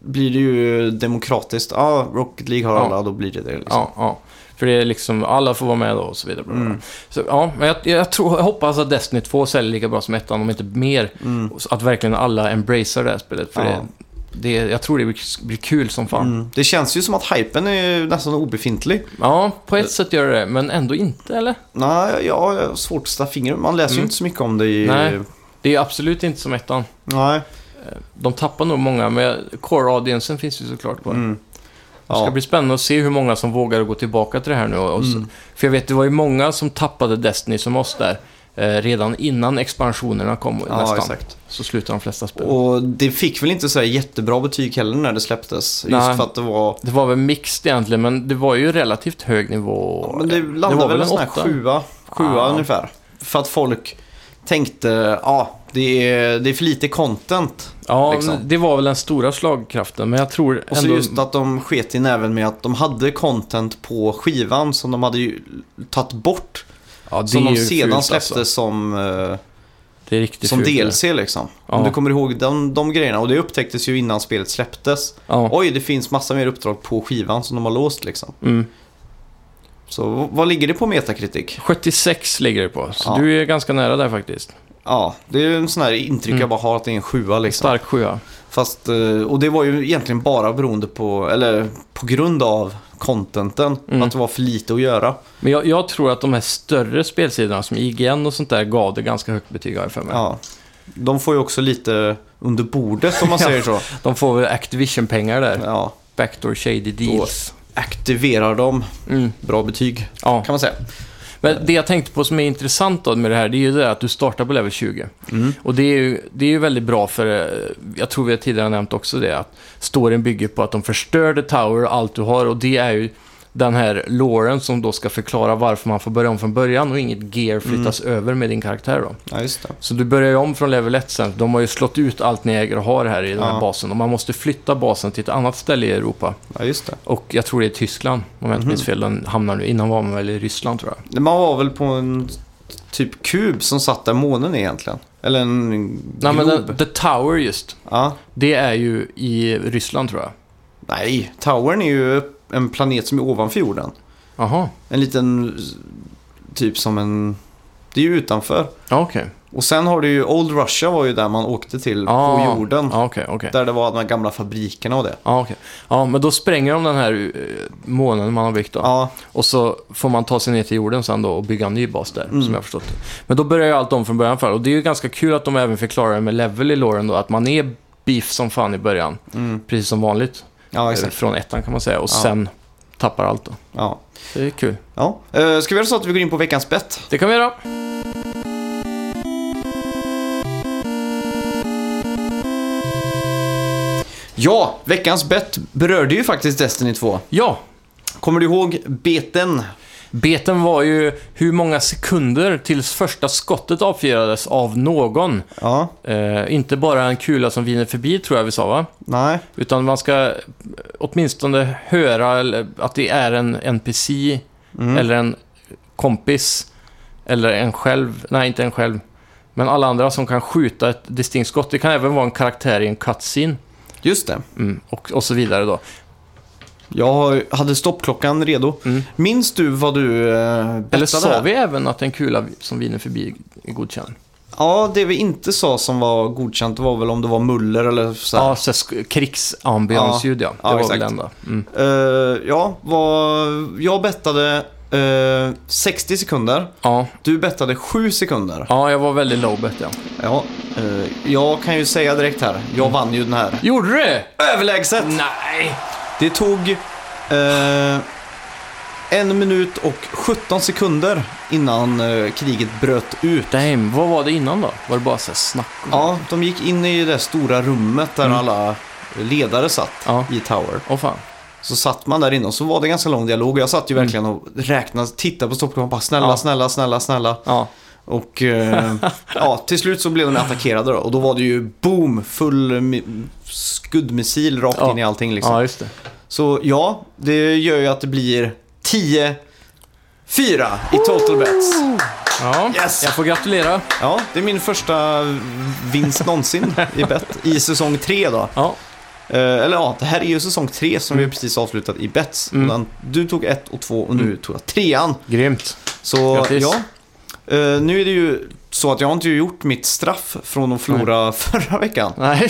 blir det ju demokratiskt. Ja, Rocket League har Ja. alla, då blir det det liksom. Ja, ja. För det är liksom, alla får vara med då och så vidare. Mm. Så, ja, men jag, jag, tror, jag hoppas att Destiny 2 säljer lika bra som ettan, om inte mer. Mm. Att verkligen alla embracear det här spelet. För Ja. det, det, jag tror det blir, blir kul som fan. Mm. Det känns ju som att hypen är nästan obefintlig. Ja, på ett sätt gör det men ändå inte, eller? Nej, ja, jag har svårt att sätta fingret. Man läser ju Mm. inte så mycket om det i... Nej. Det är absolut inte som ettan. Nej. De tappar nog många, men core-audiencen finns ju såklart kvar. Mm. Det ska Ja. bli spännande att se hur många som vågar gå tillbaka till det här nu. Mm. För jag vet, det var ju många som tappade Destiny som oss där. Eh, redan innan expansionerna kom Ja, nästan. exakt. Så slutade de flesta spel. Och det fick väl inte så här jättebra betyg heller när det släpptes. Just Nej. för att det var... Det var väl mixed egentligen, men det var ju relativt hög nivå. Men det landade var väl en sån här åtta? sjua, sjua Ja. ungefär. För att folk tänkte, ja, det är, det är för lite content. Ja, liksom. det var väl den stora slagkraften, men jag tror Och så ändå... just att de sket i näven med att de hade content på skivan som de hade ju tagit bort. ja, det Som är de sedan släppte alltså. som, eh, Det är riktigt som fult, det. DLC liksom. Om Ja. du kommer ihåg de, de grejerna. Och det upptäcktes ju innan spelet släpptes. Ja. Oj, det finns massa mer uppdrag på skivan som de har låst liksom. Mm. Så vad ligger det på Metacritic? 76 ligger det på, så Ja. du är ganska nära där faktiskt. Ja, det är ju en sån här intryck Mm. jag bara har att det är en sjua liksom. Stark sjua. Fast, eh, och det var ju egentligen bara beroende på, eller på grund av contenten. Mm. Att det var för lite att göra. Men jag, jag tror att de här större spelsidorna som IGN och sånt där gav det ganska högt betyg har jag för mig. Ja. De får ju också lite under bordet om man säger så. De får väl Activision-pengar där. Ja. Backdoor shady deals. Aktiverar de, Mm. bra betyg Ja. kan man säga. Men det jag tänkte på som är intressant då med det här, det är ju det att du startar på level 20. Mm. Och det är ju, det är ju väldigt bra för, jag tror vi har tidigare nämnt också det, att storyn bygger på att de förstör The Tower och allt du har och det är ju den här loren som då ska förklara varför man får börja om från början och inget gear flyttas över med din karaktär då. Ja. Så du börjar ju om från level 1 sen. De har ju slått ut allt ni äger och har här i den här Ja. basen och man måste flytta basen till ett annat ställe i Europa. Ja. Och jag tror det är Tyskland, om jag inte minns Mhm. fel. Den hamnar nu. Innan var man väl i Ryssland tror jag. Man var väl på en typ kub som satt där månen är egentligen. Eller en Nej men den, The Tower just. Ja. Det är ju i Ryssland tror jag. Nej, Towern är ju en planet som är ovanför jorden. Jaha. En liten, typ som en, Det är ju utanför. Okej. Och sen har du ju Old Russia var ju där man åkte till Ja, på jorden. Ja, okej, okej. Där det var de här gamla fabrikerna och det. Ja, okej. Ja, men då spränger de den här eh, månen man har byggt då. Ja, Och så får man ta sig ner till jorden sen då och bygga en ny bas där, Mm. som jag har förstått. Men då börjar ju allt om från början för Och det är ju ganska kul att de även förklarar det med level i låren då, att man är beef som fan i början. mm. Precis som vanligt. Ja exakt. Från ettan kan man säga. Och Ja. sen tappar allt då. Ja. Det är kul. Ja. Eh, ska vi göra så att vi går in på veckans bett? Det kan vi göra. Ja, veckans bett berörde ju faktiskt Destiny 2. Ja, Kommer du ihåg beten? Beten var ju hur många sekunder tills första skottet avfyrades av någon. Ja, Eh, inte bara en kula som viner förbi tror jag vi sa va? nej. Utan man ska åtminstone höra att det är en NPC Mm. eller en kompis eller en själv. Nej, inte en själv. Men alla andra som kan skjuta ett distinkt skott. Det kan även vara en karaktär i en cutscene. Just det. Mm, och, och så vidare då. Jag hade stoppklockan redo. Mm. Minns du vad du eh? Eller sa här? vi även att en kula som viner förbi är godkänd? Ja, det vi inte sa som var godkänt var väl om det var muller eller så här. Ja, så krigsambiansljud ja. Det Ja, var exakt. väl enda. Mm. Eh, ja, vad, jag bettade eh, 60 sekunder. Ja, Du bettade 7 sekunder. ja, jag var väldigt low bet ja. Ja, eh, jag kan ju säga direkt här. Jag vann ju den här. Gjorde du det? Överlägset! Nej! Det tog eh, en minut och 17 sekunder innan eh, kriget bröt ut. Damn, vad var det innan då? Var det bara så här snack? och- Ja, de gick in i det stora rummet där Mm. alla ledare satt Ja. i Tower. Åh fan. Så satt man där inne och så var det ganska lång dialog. Jag satt ju verkligen och räknade, tittade på stoppklockan och bara snälla, Mm. Ja. snälla, snälla, snälla. Ja. Och eh, ja, till slut så blev de attackerade då. Och då var det ju boom, full mi- skuddmissil rakt Ja. in i allting liksom. ja, just det. Så ja, det gör ju att det blir 10-4 i total bets. Ja, Yes! jag får gratulera. Ja, det är min första vinst någonsin i bet i säsong 3 då. Ja, Eh, eller ja, det här är ju säsong 3 som vi precis avslutat i bets. Mm. Du tog ett och två och nu tog jag trean. grymt. Så Grattis. ja, Eh, nu är det ju så att jag har inte gjort mitt straff från att förlora förra veckan. Nej,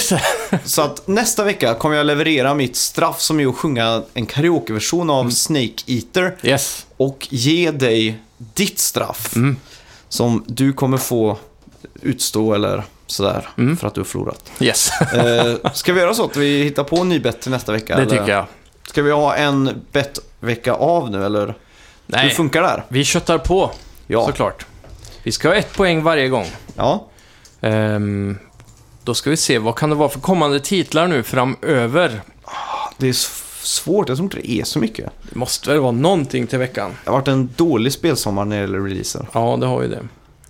det. Så att nästa vecka kommer jag leverera mitt straff som är att sjunga en karaokeversion av Mm. Snake Eater Yes. och ge dig ditt straff Mm. som du kommer få utstå eller sådär Mm. för att du har förlorat. Yes. Eh, ska vi göra så att vi hittar på en ny bett till nästa vecka? Det eller? tycker jag. Ska vi ha en bettvecka av nu eller? Hur Nej, funkar det här? vi köttar på Ja. såklart. Vi ska ha ett poäng varje gång. ja. Ehm, då ska vi se, vad kan det vara för kommande titlar nu framöver? Det är svårt, jag tror inte det är så mycket. Det måste väl vara någonting till veckan? Det har varit en dålig spelsommar när det gäller releaser. Ja, det har vi det.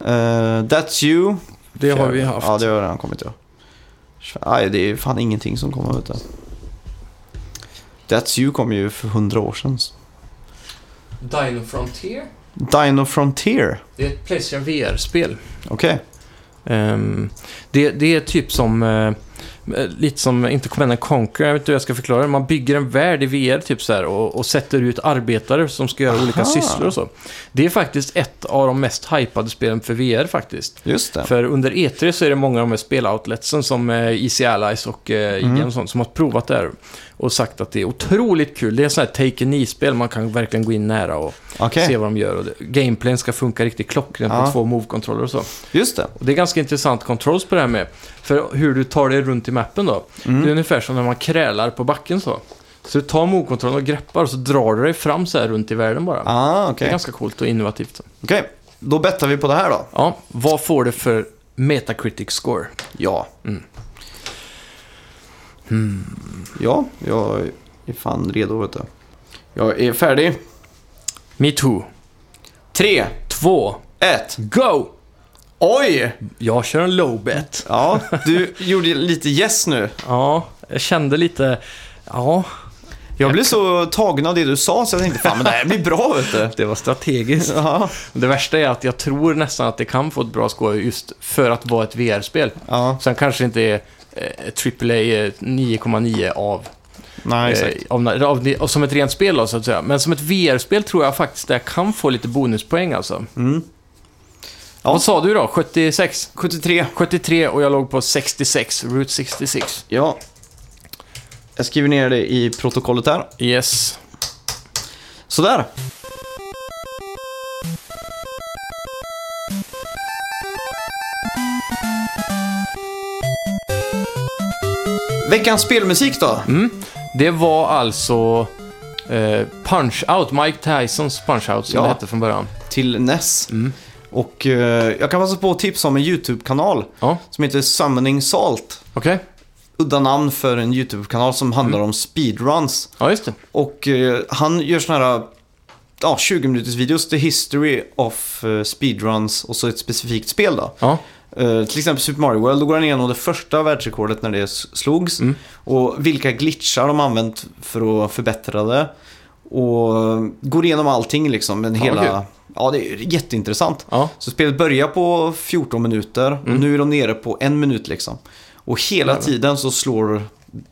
Uh, That's You. Det har vi haft. Ja, det har redan kommit ja. Nej, det är fan ingenting som kommer vet du. That's You kom ju för hundra år sedan. Dino Frontier? Dino Frontier. Det är ett Playstation VR-spel. Okej. Ehm, det, det är typ som... eh, lite som, inte Command and Conquer, jag vet inte hur jag ska förklara det. Man bygger en värld i VR typ så här, och, och sätter ut arbetare som ska göra olika Aha. sysslor och så. Det är faktiskt ett av de mest hypade spelen för VR faktiskt. Just det. För under E3 så är det många av de här speloutletsen som eh, Easy Allies och eh, Mm. IGN och sånt som har provat det här och sagt att det är otroligt kul. Det är sånt här take a knee-spel, man kan verkligen gå in nära och Okej, se vad de gör. Och det, gameplayen ska funka riktigt klockrent Ja. på två move-kontroller och så. just det. Och det är ganska intressant controls på det här med. För hur du tar dig runt i mappen då. Mm. Det är ungefär som när man krälar på backen så. Så du tar move-kontrollen och greppar och så drar du dig fram så här runt i världen bara. Ah, Det okej. är ganska coolt och innovativt. Okej, då bettar vi på det här då. Ja, vad får det för Metacritic score? Ja. Mm. Ja, jag är fan redo vet du. Jag är färdig. Me too. Tre, Två, ett. go! Oj! Jag kör en low bet. Ja, du gjorde lite yes nu. Ja, jag kände lite... Ja, Jag blev så tagen av det du sa så jag tänkte fan men det här blir bra vet du. det var strategiskt. Ja, Det värsta är att jag tror nästan att det kan få ett bra score just för att vara ett VR-spel. ja. Sen kanske inte är AAA eh, 9,9 av, Nej, eh, exakt. av, av, av, som ett rent spel då, så att säga. Men som ett VR-spel tror jag faktiskt det kan få lite bonuspoäng alltså. Mm. Ja. Vad sa du då? 76? 73. 73 och jag låg på 66. Route 66. Ja. Jag skriver ner det i protokollet där. Yes. Sådär. Veckans spelmusik då? Det var alltså eh, Punch-Out, Mike Tysons Punch-Out som Ja. det hette från början. Till NES. Mm. Och eh, jag kan passa på att tipsa om en YouTube-kanal Ja, som heter Summoning Salt. okej. Udda namn för en YouTube-kanal som handlar om speedruns. Ja, just det. Och eh, han gör såna här ja, 20 minuters videos, the history of eh, speedruns och så ett specifikt spel då. Ja, Eh, till exempel Super Mario World, då går han igenom det första världsrekordet när det slogs. Mm. Och vilka glitchar de använt för att förbättra det. Och går igenom allting liksom. Men Fan, vad kul. hela... Ja, det är jätteintressant. ja. Så spelet börjar på 14 minuter och Mm. nu är de nere på en minut liksom. Och hela tiden så slår,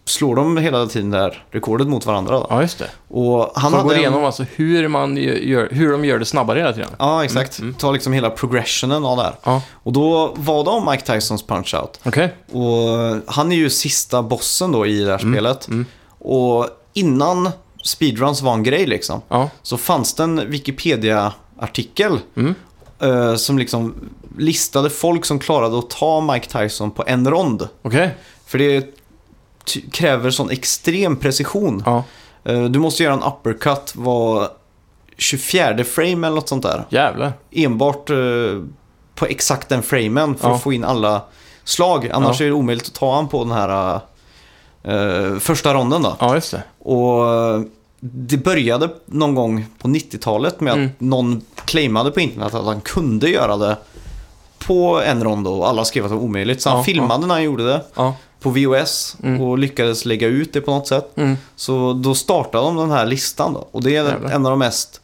slår de hela tiden det här rekordet mot varandra. Då. ja just det. Och han Man hade går en- igenom alltså hur, man gör, hur de gör det snabbare hela tiden. Ja, exakt. Mm, mm. Ta liksom hela progressionen av det här. Ja, Och då var det om Mike Tysons Punch-Out. okej. Och han är ju sista bossen då i det här spelet. mm. Och innan speedruns var en grej liksom, Ja, så fanns det en Wikipedia-artikel mm. eh, som liksom listade folk som klarade att ta Mike Tyson på en rond. okej. För det kräver sån extrem precision. Ja, Eh, du måste göra en uppercut var 24 frame eller något sånt där. jävlar. Enbart eh, på exakt den framen för Ja. att få in alla slag. Annars Ja. är det omöjligt att ta han på den här eh, första ronden då. Ja, just det. Och det började någon gång på 90-talet med att Mm. någon claimade på internet att han kunde göra det på en rond och alla skrev att det var omöjligt. Så han Ja, filmade när han gjorde det. På VOS Mm. och lyckades lägga ut det på något sätt. Mm. Så då startade de den här listan då. Och det är Jävlar. en av de mest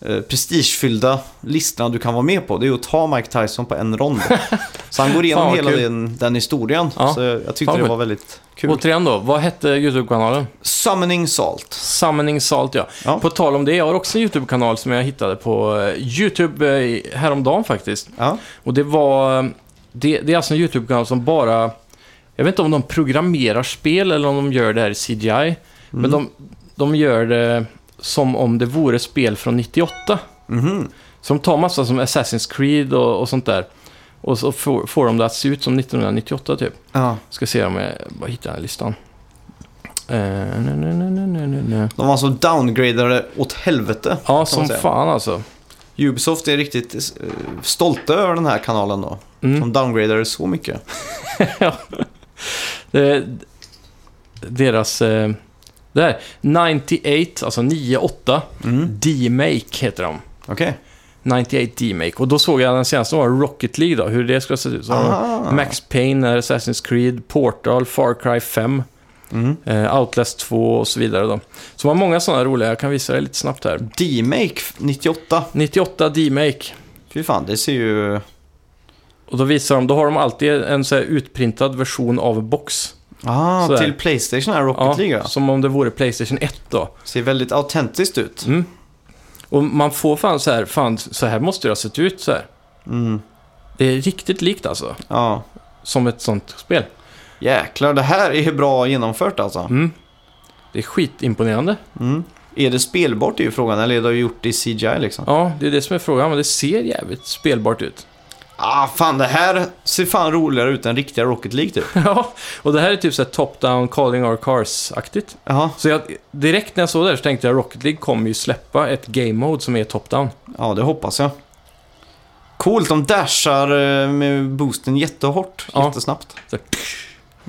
eh, prestigefyllda listorna du kan vara med på. Det är att ta Mike Tyson på en rond. Så han går igenom hela kul. den, den historien. Ja. Så jag tyckte Fan, det var väldigt kul. Återigen då, vad hette YouTube-kanalen? Summoning Salt. Summoning Salt, ja. Ja. På tal om det, jag har också en YouTube-kanal som jag hittade på eh, YouTube eh, häromdagen faktiskt. Ja. Och det var... Det, det är alltså en YouTube-kanal som bara... Jag vet inte om de programmerar spel eller om de gör det här i CGI. Mm. Men de, de gör det som om det vore spel från 98. Mhm. Så de tar massa som Assassin's Creed och, och sånt där. Och så får, får de det att se ut som 1998 typ. Ja. Ska se om jag bara hittar den här listan. Eh, nej, nej, nej, nej, nej, nej. De var så downgradade åt helvete. Ja, som fan alltså. Ubisoft är riktigt eh, stolta över den här kanalen då. Mm. De downgradade så mycket. ja. Det, deras... Eh, det här, 98, alltså 98, Mm. D-Make heter de. Okej. 98 D-Make. Och då såg jag den senaste var Rocket League då, hur det skulle se ut. Så. Max Payne, Assassin's Creed, Portal, Far Cry 5, Mm. eh, Outlast 2 och så vidare då. Så det var många sådana roliga, jag kan visa dig lite snabbt här. D-Make 98. 98 D-Make. Fy fan, det ser ju... Och då visar de, då har de alltid en så här utprintad version av box. Ah, Sådär. till Playstation här, Rocket League ja. som om det vore Playstation 1 då. Ser väldigt autentiskt ut. Mm. Och man får fan så här, fan så här måste det ha sett ut så här. Mm. Det är riktigt likt alltså, Ja. som ett sånt spel. Jäklar, det här är bra genomfört alltså. Mm. Det är skitimponerande. Mm. Är det spelbart är ju frågan, eller är det gjort i CGI liksom? Ja, det är det som är frågan, men det ser jävligt spelbart ut. Ah, fan det här ser fan roligare ut än riktiga Rocket League typ. Ja, och det här är typ så här top-down calling our cars-aktigt. Jaha, Så jag, direkt när jag såg det här så tänkte jag Rocket League kommer ju släppa ett game mode som är top-down. ja det hoppas jag. Coolt, de dashar eh, med boosten jättehårt, Ja. jättesnabbt. Så,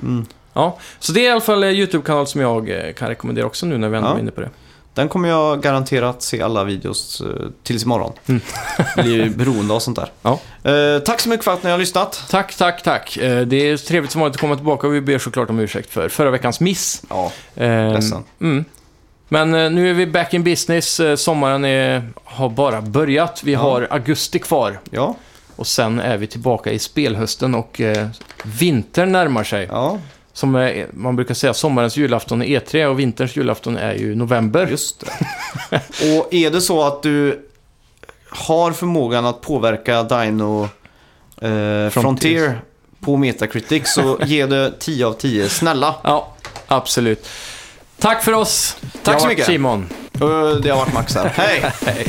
Mm. ja, så det är i alla fall en YouTube-kanal som jag eh, kan rekommendera också nu när vi ändå Ja. är inne på det. Den kommer jag garanterat se alla videos eh, tills imorgon. Mm. Blir beroende av sånt där. Ja. Eh, tack så mycket för att ni har lyssnat. Tack, tack, tack. Eh, Det är trevligt som vanligt att komma tillbaka och vi ber såklart om ursäkt för förra veckans miss. Ja, Eh, ledsen. Mm. Men eh, nu är vi back in business. Eh, Sommaren är, har bara börjat. Vi Ja. har augusti kvar. Ja, Och sen är vi tillbaka i spelhösten och eh, vintern närmar sig. ja, Som är, man brukar säga sommarens julafton är E3 och vinterns julafton är ju november. just det. Och är det så att du har förmågan att påverka Dino eh, Frontier på Metacritic så ge det 10 av 10. Snälla. Ja, absolut. Tack för oss. Tack så mycket. Simon. Eh, Det har varit Max här. Hej! Hej.